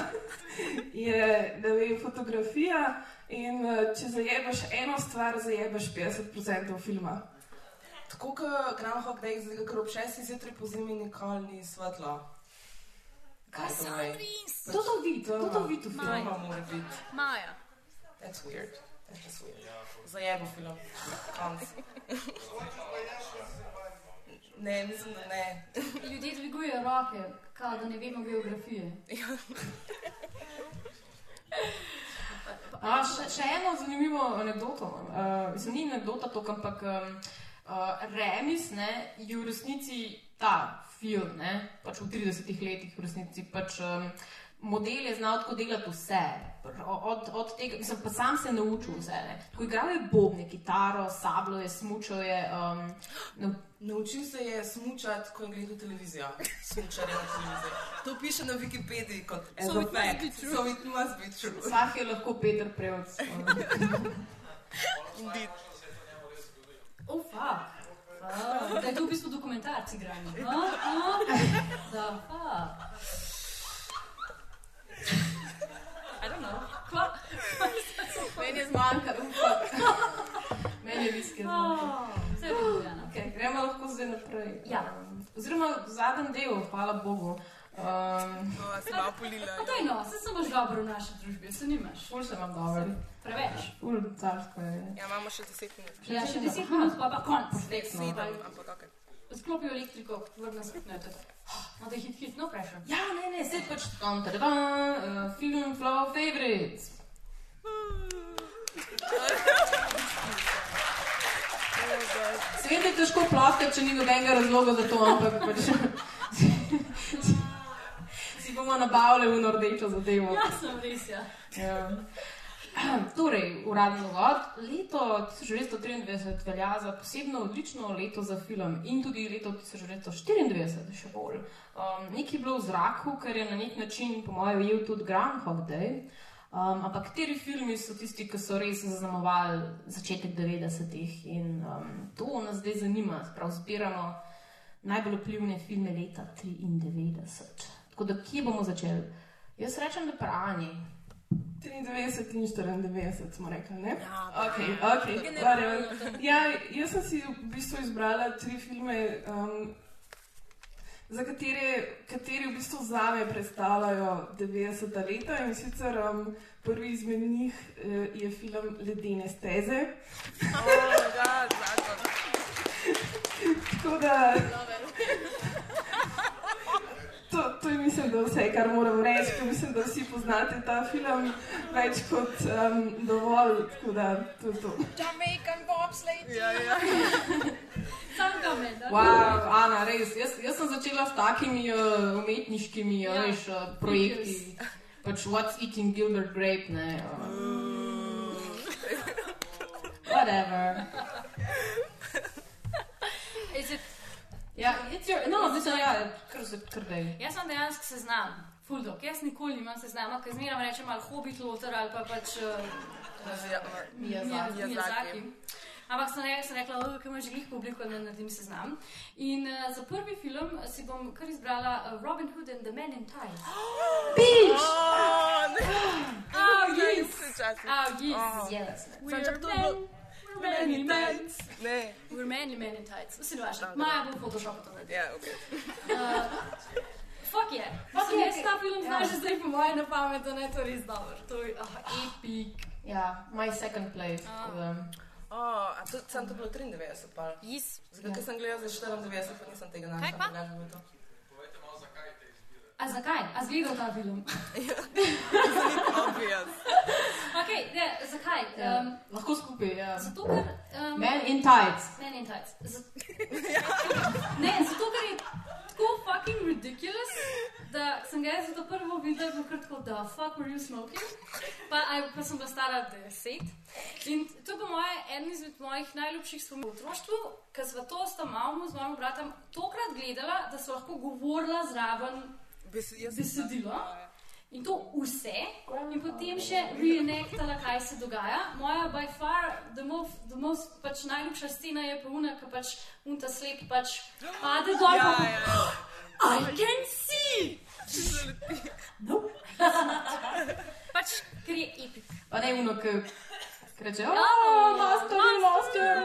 <laughs> je vem, fotografija. In uh, če zajebeš eno stvar, zajebeš 50% filma. Tako kot Groundhog Day, zdaj ker ob 6 zjutraj po zimi nikoli ni svetlo. Kaj to je? To to vidi, to to vidi v filmu. Filma mora biti. Maja. That's weird. That's just weird. Zajebo film. Konc. <laughs> Ne, mislim, da ne. Ljudje dvigujejo roke, kao da ne vemo geografije. A, še, še eno zanimivo anegdoto. imam. Uh, mislim, ni anegdota to, ampak um, uh, Remis ne, je v resnici ta film, ne, pač v 30 letih v resnici. Pač, um, model je znal tako delati vse. Od, od tega, mislim, pa sam se je naučil vse. Ne. Tako igral je bobne, kitaro, sablo je, smučal je. Um, no, Naučil se je smučati, ko je gledal televizijo. Smučanje na televiziji. To piše na Wikipediji kot So it fact. So it must be true. Vsak je lahko Peter Prevc. <laughs> Indeed. Oh, fuck. Da je to v bistvu dokumentarci igrani. Uh, <laughs> uh, da, fuck. I don't know. Kva? <laughs> Meni je zmanjkalo, meni je viske zmanjkalo. Oh, Bojana. Okay, gremo lahko zdaj naprej. Ja. Um, Oziroma, zadnji del, hvala Bogu. Um, No, malo polila. Pa daj no, se sem baš dobro v naši družbi, se nimaš. Ful se vam dobro. Preveč. Ful carsko je. Ja, imamo še 10 minut. Ja, še deset minut, pa pa konc. Sedem, ampak ok. Sklopijo elektriko, vrne se. No, da hit, hit, no pressure. Ja, ne, ne, sedaj pač tam, tada, uh, film Flow Favorites. Seveda je težko ploskati, če ni nobenega razloga za to, ampak pač <laughs> si bomo nabavili v nordečo zadevo. Ja, sem res, ja. Ja. <clears throat> Torej, uradni uvod. Leto 1993 velja za posebno odlično leto za film in tudi leto 1994, še bolj. Um, nekaj je bilo v zraku, kar je na nek način, po mojem, ujel tudi Groundhog Day. Um, ampak kateri filmi so tisti, ki so res zaznamovali začetek 90-ih in um, to nas zdaj zanima. Prav zbiramo najbolj vplivne filme leta 93. Tako da, kje bomo začeli? Jaz rečem, da pranje. 93 in 94 smo rekli, ne? Ja, okay, okay. whatever. ja, jaz sem si v bistvu izbrala tri filme, um, za katere, kateri v bistvu zame predstavljajo 90 leta in sicer um, prvi izmed njih uh, je film Ledene steze. Oh, ja, zakon. <laughs> Tako da. To, to je mislim, da vse, kar moram reči, ker mislim, da vsi poznate ta film več kot um, dovolj, tako da to je to. Jamaican bobsleigh. Ja, ja. <laughs> Sam da. Wow, Ana, res. Jaz, jaz sem začela s takimi uh, umetniškimi Ja. veš, uh, projekti. Pač What's Eating Gilbert Grape, ne. Um, whatever. <laughs> Ja, it's your, no, zdaj ja, kar se kar dej. jaz sem dejansko seznam, fuldok. Jaz nikoli nimam seznama, ker zmeraj rečem ali hobit loter ali pa pač uh, Miyazaki. Miyazaki. Ampak sem, re, sem rekla, da imaš že glih publiko, da naredim seznam. In uh, za prvi film si bom kar izbrala uh, Robin Hood and the Men in! <gasps> Oh. Oh, yes! Oh, yes! Oh. Yes. We're čak to men, bilo- we're men in tights. Ne. We're men in men in tights. Vsi ne važno. Da, da. Maja bo v Photoshopu to naredila. Ja, ok. Uh, fuck je. Fuck je, je. ta film Ja. znaš že zdaj po mojem na pamet, da ne to res dobro. To je oh, epic. Ja, my second place. Ah. da. Oh, a to, sem to bilo 93, pa. Yes. Zato, ker sem gledala za 94, pa nisem tega našla. Kaj pa? A zakaj? A zgledal ta film? <laughs> Obvious. ok, ne, zakaj? Ja. Um, Lahko skupaj, ja. zato, ker... Um, Man in tights. Men in tights. Z... ne, zato, ker je tako fucking ridiculous, da sem ga jaz za to prvo je bilo kar tako, da fuck were you smoking? Pa, aj, pa sem bila stara deset. In to je po moje eden izmed mojih najljubših spominov v otroštvu, ker sva to s tam mamo, z mojim bratom, tokrat gledala, da so lahko govorila zraven Besedilo. ta- In to vse, in potem še reenactala, kaj se dogaja. Moja by far, the most, the most pač najljubša scena je pa una, ki pač unta slep pač pade dol. Ja, ja, ja. I can see! Nope. pač, ker je epic. Pa ne uno, ki reče, Ja, oh, master, master."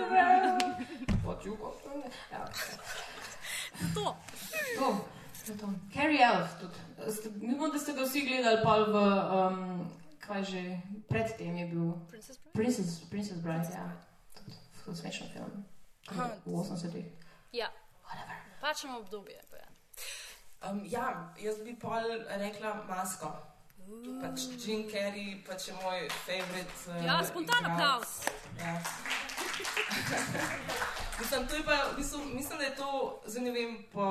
What you got? Ja. To. To, to. Carrie Elf tudi. Mimo, da ste ga vsi gledali pa v, um, kaj že, predtem je bil Princess Bride? Princess, Princess Bride, ja. Tudi smešen film. Aha. V 80-ih. Ja, Whatever. pač imamo obdobje. Pa ja. Um, ja, jaz bi pol rekla masko. Pač Jim Carrey pač je moj favorit. Uh, ja, spontan aplaus. Ja. <laughs> mislim, pa, bistvu, mislim, da je to, zdaj ne vem, po,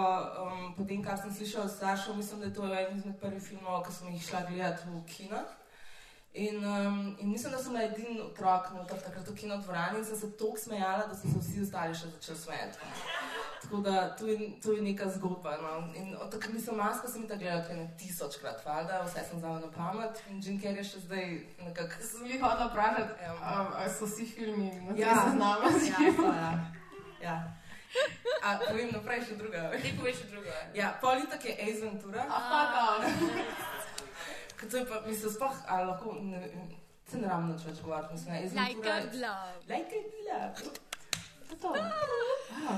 um, po tem, kar sem slišala od staršev, mislim, da je to eden izmed prvih filmov, ki sem jih šla gledati v kino. In, um, in mislim, da sem bila edini otrok noter takrat v kinodvorani in sem se tako smejala, da so se vsi ostali še začeli smejati. Tako da to je, to je neka zgodba. No. In od takrat nisem maska, sem ta gledala kaj ne tisočkrat, valjda, vse sem znala na pamet in Jim Carrey je še zdaj nekako. Sem jih hodila vprašati, Ja. a, a so vsi filmi na Ja. seznamu. Ja, so, ja. ja. A, povem naprej še druga. Ti poveš še drugo. Ja, politik je Ace Ventura. A fuck off. Je pa, mislim, sploh, a lahko, ne, se ne ravno več govoriti, mislim, Ace Like Ventura. a glove. Like a glove. To je to. Wow.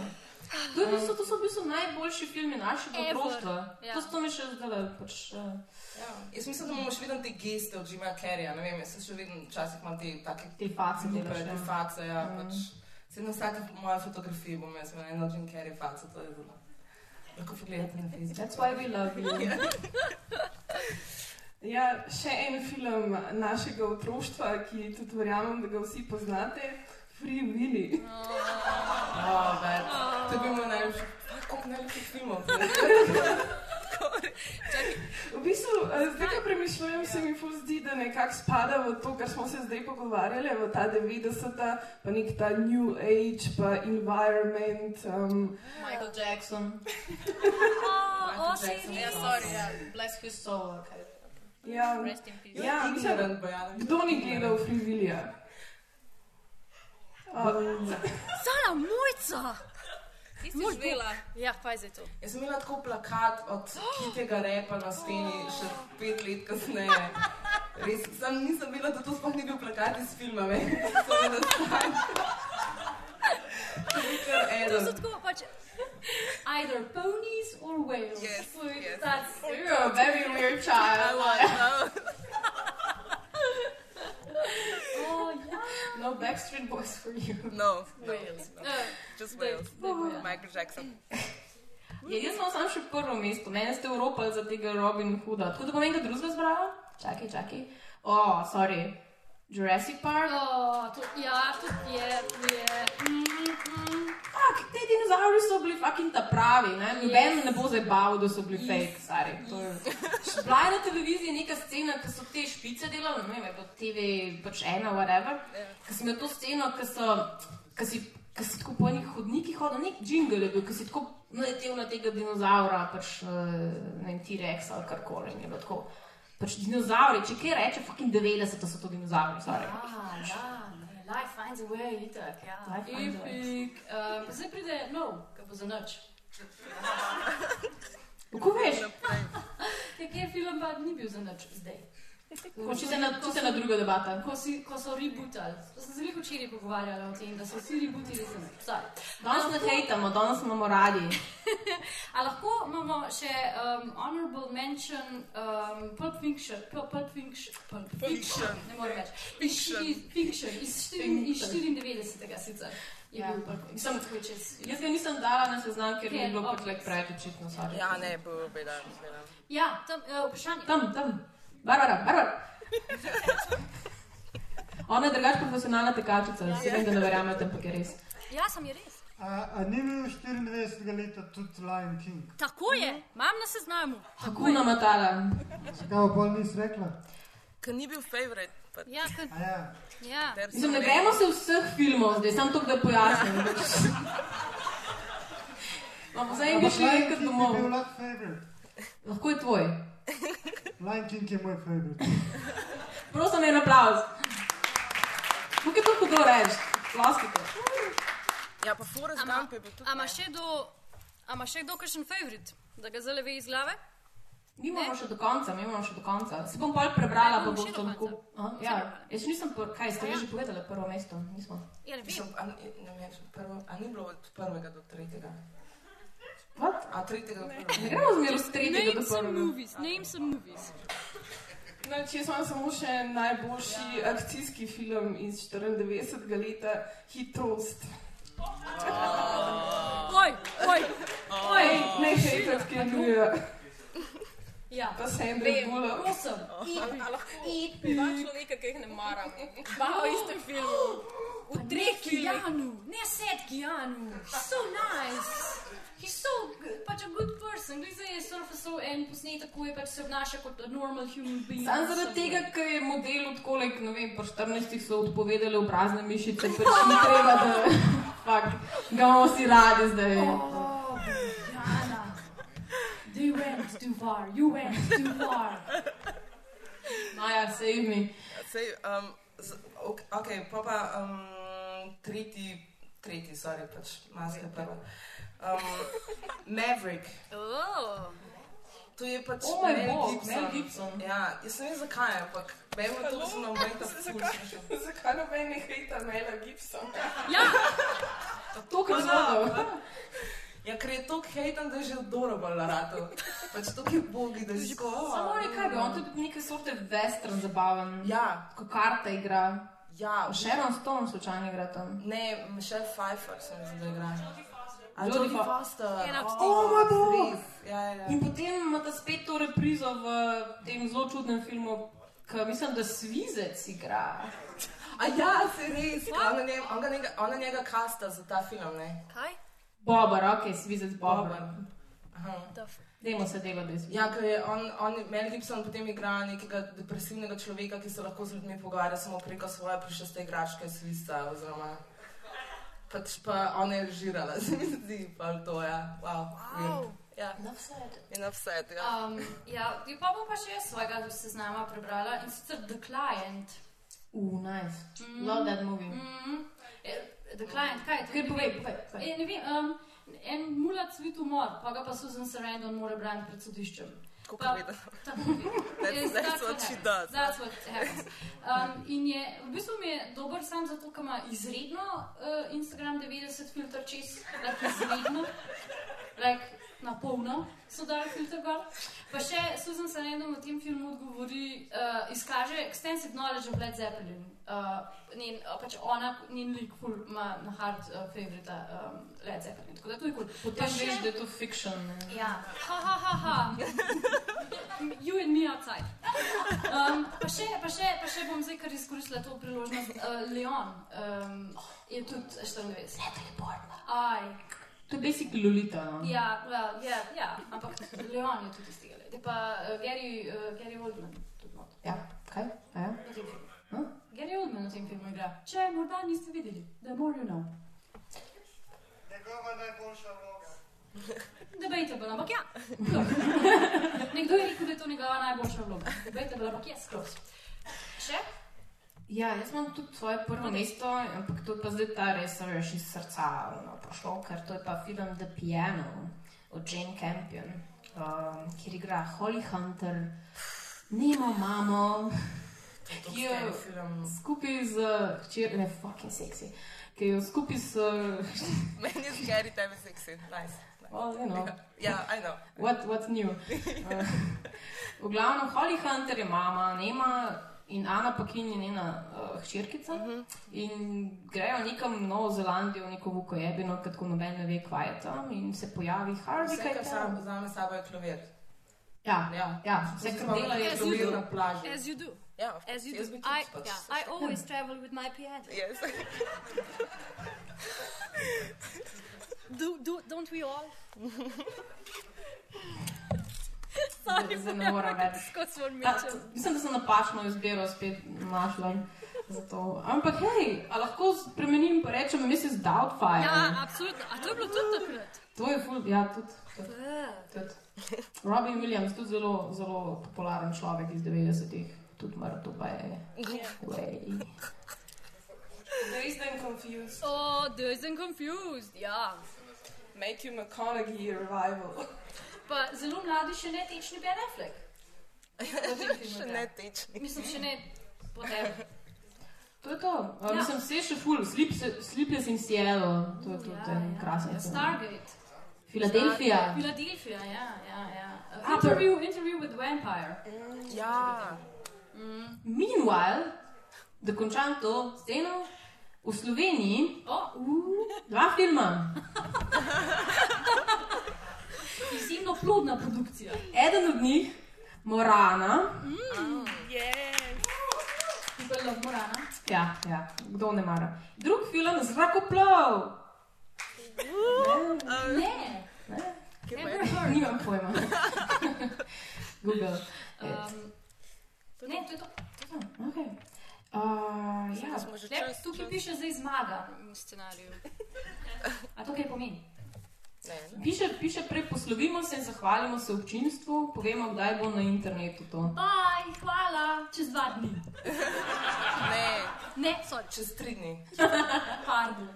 To, je v bistvu, to so v bistvu najboljši filmi našega otroštva. Ja. To, to mi še zdaj pač. Uh, Ja. Jaz mislim, da imamo še vedno te geste od Jima Carreya. Ne vem, jaz še vedno včasih imam te take te face lupe, delaš. te ja. face. Ja, Mm. pač. Se na vsake moje fotografije bom jaz imela eno Jim Carrey face, to je zelo. Lahko pogledate na Facebooku. That's why we love you. <laughs> <laughs> Ja, še en film našega otroštva, ki tudi verjamem, da ga vsi poznate, Free Willy. Oh, bad. To je bil moj najljubših filmov. V bistvu, eh, zdaj, ko premišljujem, se mi ful zdi, da nekako spada v to, kar smo se zdaj pogovarjali, v ta 90-ta, pa nek ta New Age, pa environment. Um, Michael Jackson. <laughs> Oh, Michael Jackson. Ja, sorry, ja. Bless his soul. Okay. Ja, ja, mislim, kdo ni gledal Free Willija? Um, Sara, mojca! Ti si živela. Ja, je to? Jaz sem imela tako plakat od kitega repa na steni še pet let kasneje. Res, sam nisem bila, da to sploh ni bil plakat iz filma, vem. To je nastajalo. To je kar To so tako pač. Either ponies or whales. Yes, So yes. That's You're a very weird child. <laughs> Oh, yeah. No Backstreet Boys for you. No, Whales. no. Just Dej- Wales. dej Wales. Michael Jackson. Ja, jaz sem samo še prvo mesto, meni ste Evropa za tega Robin Hooda. Tako da bom enega drugega zbrala. Čakaj, čakaj. O, oh, sorry. Jurassic Park. Oh, to, ja, tudi je, je. Fak, te dinozauri so bili fucking ta pravi, ne? Noben Yes. ne bo zabavil, da so bili Yes. fake, stari. To je- Bila je na televiziji neka scena, ki so te špice delali, ne vem, bilo TV pač ena, whatever. Ker sem imel to sceno, ki so, ki si, ki si tako po enih hodnikih hodil, nek jingle je bil, ki si tako naletel na tega dinozaura, pač eh, ne vem, T-Rex ali karkoli. in je bilo tako. Pač dinozauri, če kaj reče, fucking 90 so to dinozauri. Ah, ja, ne, life finds a way, itak, ja. Epic. Um, zdaj pride nov, ki bo za noč. Kako veš? <laughs> Ja, kje film pa ni bil za noč zdaj? Ko se na, čisto na druga debata. Ko, si, ko so rebootali, to sem se veliko včeraj pogovarjala o tem, da so vsi rebootili za noč. Sorry. Danes ne hejtamo, danes imamo radi. <laughs> A lahko imamo še um, honorable mention um, Pulp Fiction, Pulp, Pulp Fiction, Pulp Fiction, ne morem več. Fiction. iz, fiction, iz, štiri- iz 94. sicer. Je Ja. is... Jaz ga nisem dala na seznam, ker mi je bilo pač preveč očitno. Ja, ne, bo beda. Ja, tam, uh, vprašanje. Tam, tam. Barbara, Barbara. Ona je drugač profesionalna tekačica, ja. vem, da ne verjamete, ampak je res. Ja, sem je res. A, a ni bil 94 leta tudi Lion King? Tako je, imam na seznamu. Kako namatala? Zakaj pa pol nisi rekla? Ker ni bil favorite. pa- Ja, ker, ja. ja. Mislim, ne gremo se vseh filmov, zdaj samo to, da pojasnim. Imamo zdaj en bi šli enkrat domov. je. Lahko je tvoj. Lion King je moj favorite. <laughs> Prosim, en aplauz. Tukaj to hudo reči. Ploskite. Ja, pa Forrest Ama- Gump je bil tudi. A ima ne. še kdo, a ima še kdo kakšen favorit, da ga zale ve iz glave? Mi imamo še do konca, mi imamo še do konca. Se bom pol prebrala, Ne, pa bom še to do lahko. Ja, jaz nisem, pr- kaj ste vi ja? že povedali, prvo mesto? Nismo. Ja, ne vem. Mislim, a, ne vem, prvo, a ni bilo od prvega do tretjega? What? A tretjega do Ne prvega? gremo zmeraj od tretjega do Name some prvega. movies, name some movies. Znači, jaz imam samo še najboljši akcijski film iz 94. leta, Hit Toast. <laughs> Oj, oj, oj. Ne hejtet, ki je Ja, pa Sandra Vem. Bullock. osem. A lahko dva človeka, ki jih ne maram. Dva v istem filmu. V treh. Keanu, ne. He's so nice. He's so good, pač a good person. Glej, zdaj je surfa so en posnetek, ko je pač se obnaša kot a normal human being. Sam zaradi tega, ker je model od kolek, ne vem, po 14 so odpovedali obrazne mišice, pač ni <laughs> treba, da fak, ga imamo vsi radi zdaj. Oh, Jana. They went too far, you went too far. Maja, save me. Sej, um, ok, ok, pa pa um, tretji, tretji, sorry, pač maska prva. Um, Maverick, Oh. to je pač O moj Mel bog, Gibson. Mel Gibson. Ja, jaz ne vem zakaj, ampak vemo to, da so nam da se Zakaj, noben ne hejta Mela Gibsona? <laughs> Ja, To, kar zelo. Ja, ker je to hejten, da je že adorable rado. Pač to je bogi, da je že tako. Samo nekaj, bi on tudi neke sorte western zabaven. Ja. Ko karta igra. Ja, Sharon Stone slučajno igra tam. Ne, Michelle Pfeiffer se mi zdi, da igra. A Jodie Jodie Fo- Foster. Oh, teh. moj bog. Res. Ja, ja, ja. In potem imate spet to reprizo v tem zelo čudnem filmu, ki mislim, da Svizec igra. A ja, se res. Ona njega, ona njega, ona njega kasta za ta film, ne? Kaj? Bobar, ok, Svizec Bobar. Aha. Dajmo se delo, da je. Ja, ker je on, on, Mel Gibson potem igra nekega depresivnega človeka, ki se lahko z ljudmi pogovarja samo preko svoje prišeste igračke svista, oziroma pač pa ona je režirala, <laughs> se mi zdi, pa to je, wow. wow. Ja, enough said. Enough said, ja. Um, ja, pa bom pa še jaz svojega seznama prebrala in sicer The Client. Uh, nice. Mm. Love that movie. Mm. Eh, The Client, kaj je to? Ne povej, vem. povej, vem, um, en mulac svit umor, pa ga pa Susan Sarandon mora braniti pred sodiščem. Tako povedano. <laughs> That's- that's what she does. That's what happens. Um, in je, v bistvu mi je dober sam zato, ker ima izredno uh, Instagram 90 filter čez, like izredno, like na polno so dali filter gor. Pa še Susan Sarandon v tem filmu odgovori, uh, izkaže extensive knowledge of Led Zeppelin. Uh, njen, uh, pač ona, njen lik ful ima na hard uh, favorite um, Led Zeppelin. Tako da to je kul. Cool. Potem veš, da je to fiction. Ne? Ja, ha, ha, ha, ha. <laughs> You and me outside. Um, pa, še, pa, še, pa še bom zdaj kar izkoristila to priložnost. Uh, Leon um, je tudi 94. Natalie Portman. Aj. To je basically Lolita. No? Ja, well, ja, ja, ampak Leon je tudi iz tega. Pa uh, Gary, uh, Gary Oldman tudi not. Ja, kaj? Ja? Hm? Gary Oldman v tem filmu igra. Če morda niste videli, the more you know. Njegova najboljša vloga. <laughs> Debatable, ampak ja. <laughs> Nekdo je rekel, da je to njegova najboljša vloga. Debatable, ampak ja, skroz. Še? Ja, jaz imam tudi svoje prvo mesto, ampak to je pa zdaj ta res veš iz srca no, prišlo, ker to je pa film The Piano od Jane Campion, um, kjer igra Holly Hunter, Nemo mamo, ki jo skupaj z hčerjo, ne fucking sexy, ki jo skupaj s, <laughs> Meni je scary, tebi seksi, nice. well, you know, Ja, I know. what, what's new. Uh, <laughs> v glavnem, Holly Hunter je mama, Nema in Ana Pakin je njena uh, hčerkica. Uh -huh. In grejo nekam v Novo Zelandijo, neko vukojebino, tako noben ne ve, kaj je tam. In se pojavi Harvey, Vse, kar je sam vzame sabo je klavir. Ja, Ja. ja, vse, kar dela je klavir na plaži. As you do. Ja, of As course, you jaz do. tudi I, pač yeah, se- I always travel with my piano. Yes. <laughs> Do, do, don't we all? <laughs> Zdaj- zdaj ne morem več. Skozi svoj Ta, mečem. mislim, da sem napačno izbiro spet našla. Zato. Ampak, hej, a lahko spremenim in rečem, Mrs. Doubtfire. Ja, absolutno. A to je bilo tudi takrat? To je ful, ja, tudi. tudi, Ja. tudi. Robin Williams, tudi zelo, zelo popularen človek iz 90-ih, tudi mrtev pa je. Way. Dazed and confused. Oh, dazed and confused, ja. Matthew McConaughey revival. Pa zelo mladi še ne tečni Ben Affleck. <laughs> Še ne tečni. Mislim, še ne potem. To je to. Ja. Ja. Mislim, vse še ful, Sleep, Sleepless in Seattle, to je tudi Ja, ja. krasen film. Stargate. Filadelfija. Filadelfija, ja, ja. ja. Uh, interview, interview with the Vampire. Ja. Mm. Meanwhile, da končam to sceno, v Sloveniji Oh, uh, dva filma. izjemno plodna produkcija. Eden od njih, Morana, Mm, yes. People love Morana. ja, ja, kdo ne mara. Drug film, Zrakoplov. Ne, Ne, ne, never heard. nimam pojma. <laughs> Google. Um, ne, to je to. Okay. Uh, ja, Smo že Lep, čez, tukaj čez... piše zdaj zmaga. Scenariju. A to kaj pomeni? Ne, ne. piše, piše prej poslovimo se in zahvalimo se občinstvu, povemo, kdaj bo na internetu to. Baj, hvala, čez dva dni. <laughs> ne, Ne, sorry, čez tri dni. <laughs> pardon.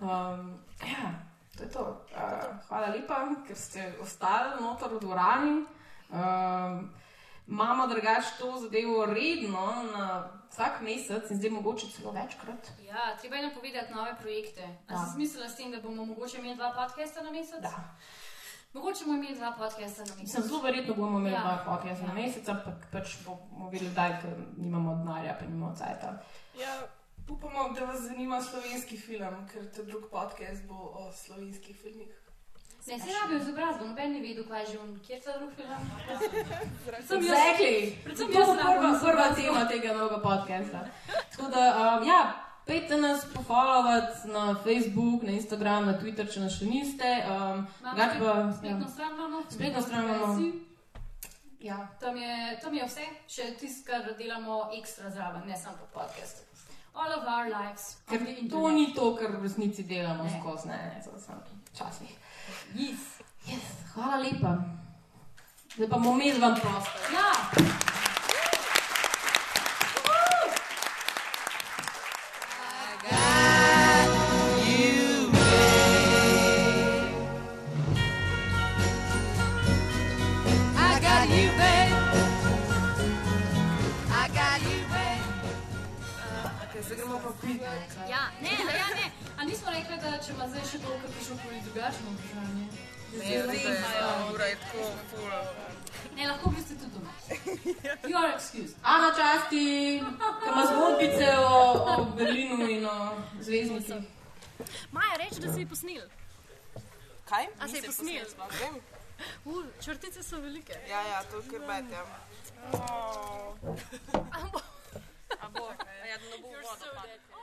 Um, ja, to je to. Uh, hvala lepa, ker ste ostali noter v dvorani. Um, imamo drugače to zadevo redno na vsak mesec in zdaj mogoče celo večkrat. Ja, treba je napovedati nove projekte. A Ja. si smislila s tem, da bomo mogoče imeli dva podcasta na mesec? Da. Mogoče bomo imeli dva podcasta na mesec. Mislim, zelo verjetno bomo imeli Ja. dva podcasta na mesec, ampak pač bomo videli, kdaj, ker nimamo denarja, pa nimamo cajta. Ja, upamo, da vas zanima slovenski film, ker ta drug podcast bo o slovenskih filmih. Ne, se rabijo izobrazbo, noben ni vedel, kaj je že on, kjer je ta drugi film. Predvsem jaz- Exactly. Predvsem To jaz rabim prva, prva tema tega novega podcasta. Tako da, um, ja, pejte nas pofollowati na Facebook, na Instagram, na Twitter, če nas še niste. Um, drugače pa, splet- spletno ja. stran imamo. Spletno stran imamo. Ja. Tam je, tam je vse, še tisto, kar delamo ekstra zraven, ne samo po podcastu. All of our lives. Ker to ni to, kar v resnici delamo Ne. skozi, ne, ne, to samo včasih. Yes. Yes, hvala lepa. Zdaj pa bomo imeli vam prostor. Ja. I got you, babe. I got you, babe. Okay, zdaj gremo pa piti. Ja, ne, a ja, ne. A nismo rekli, da če ima zdaj še kar prišlo koli drugačno vprašanje? Ne, zdaj ena ura, je tako ful. Ne, lahko greste tudi doma. <laughs> You are excused. Ana časti, ki ima zgodbice o, o Berlinu in o zvezdnikih. Maja, reči, da si ji posnel. Kaj? A Nisi posnel? sploh vem. Uh, črtice so velike. Ja, ja, to je kar bed, ja. A bo, a ja, da ne bo voda.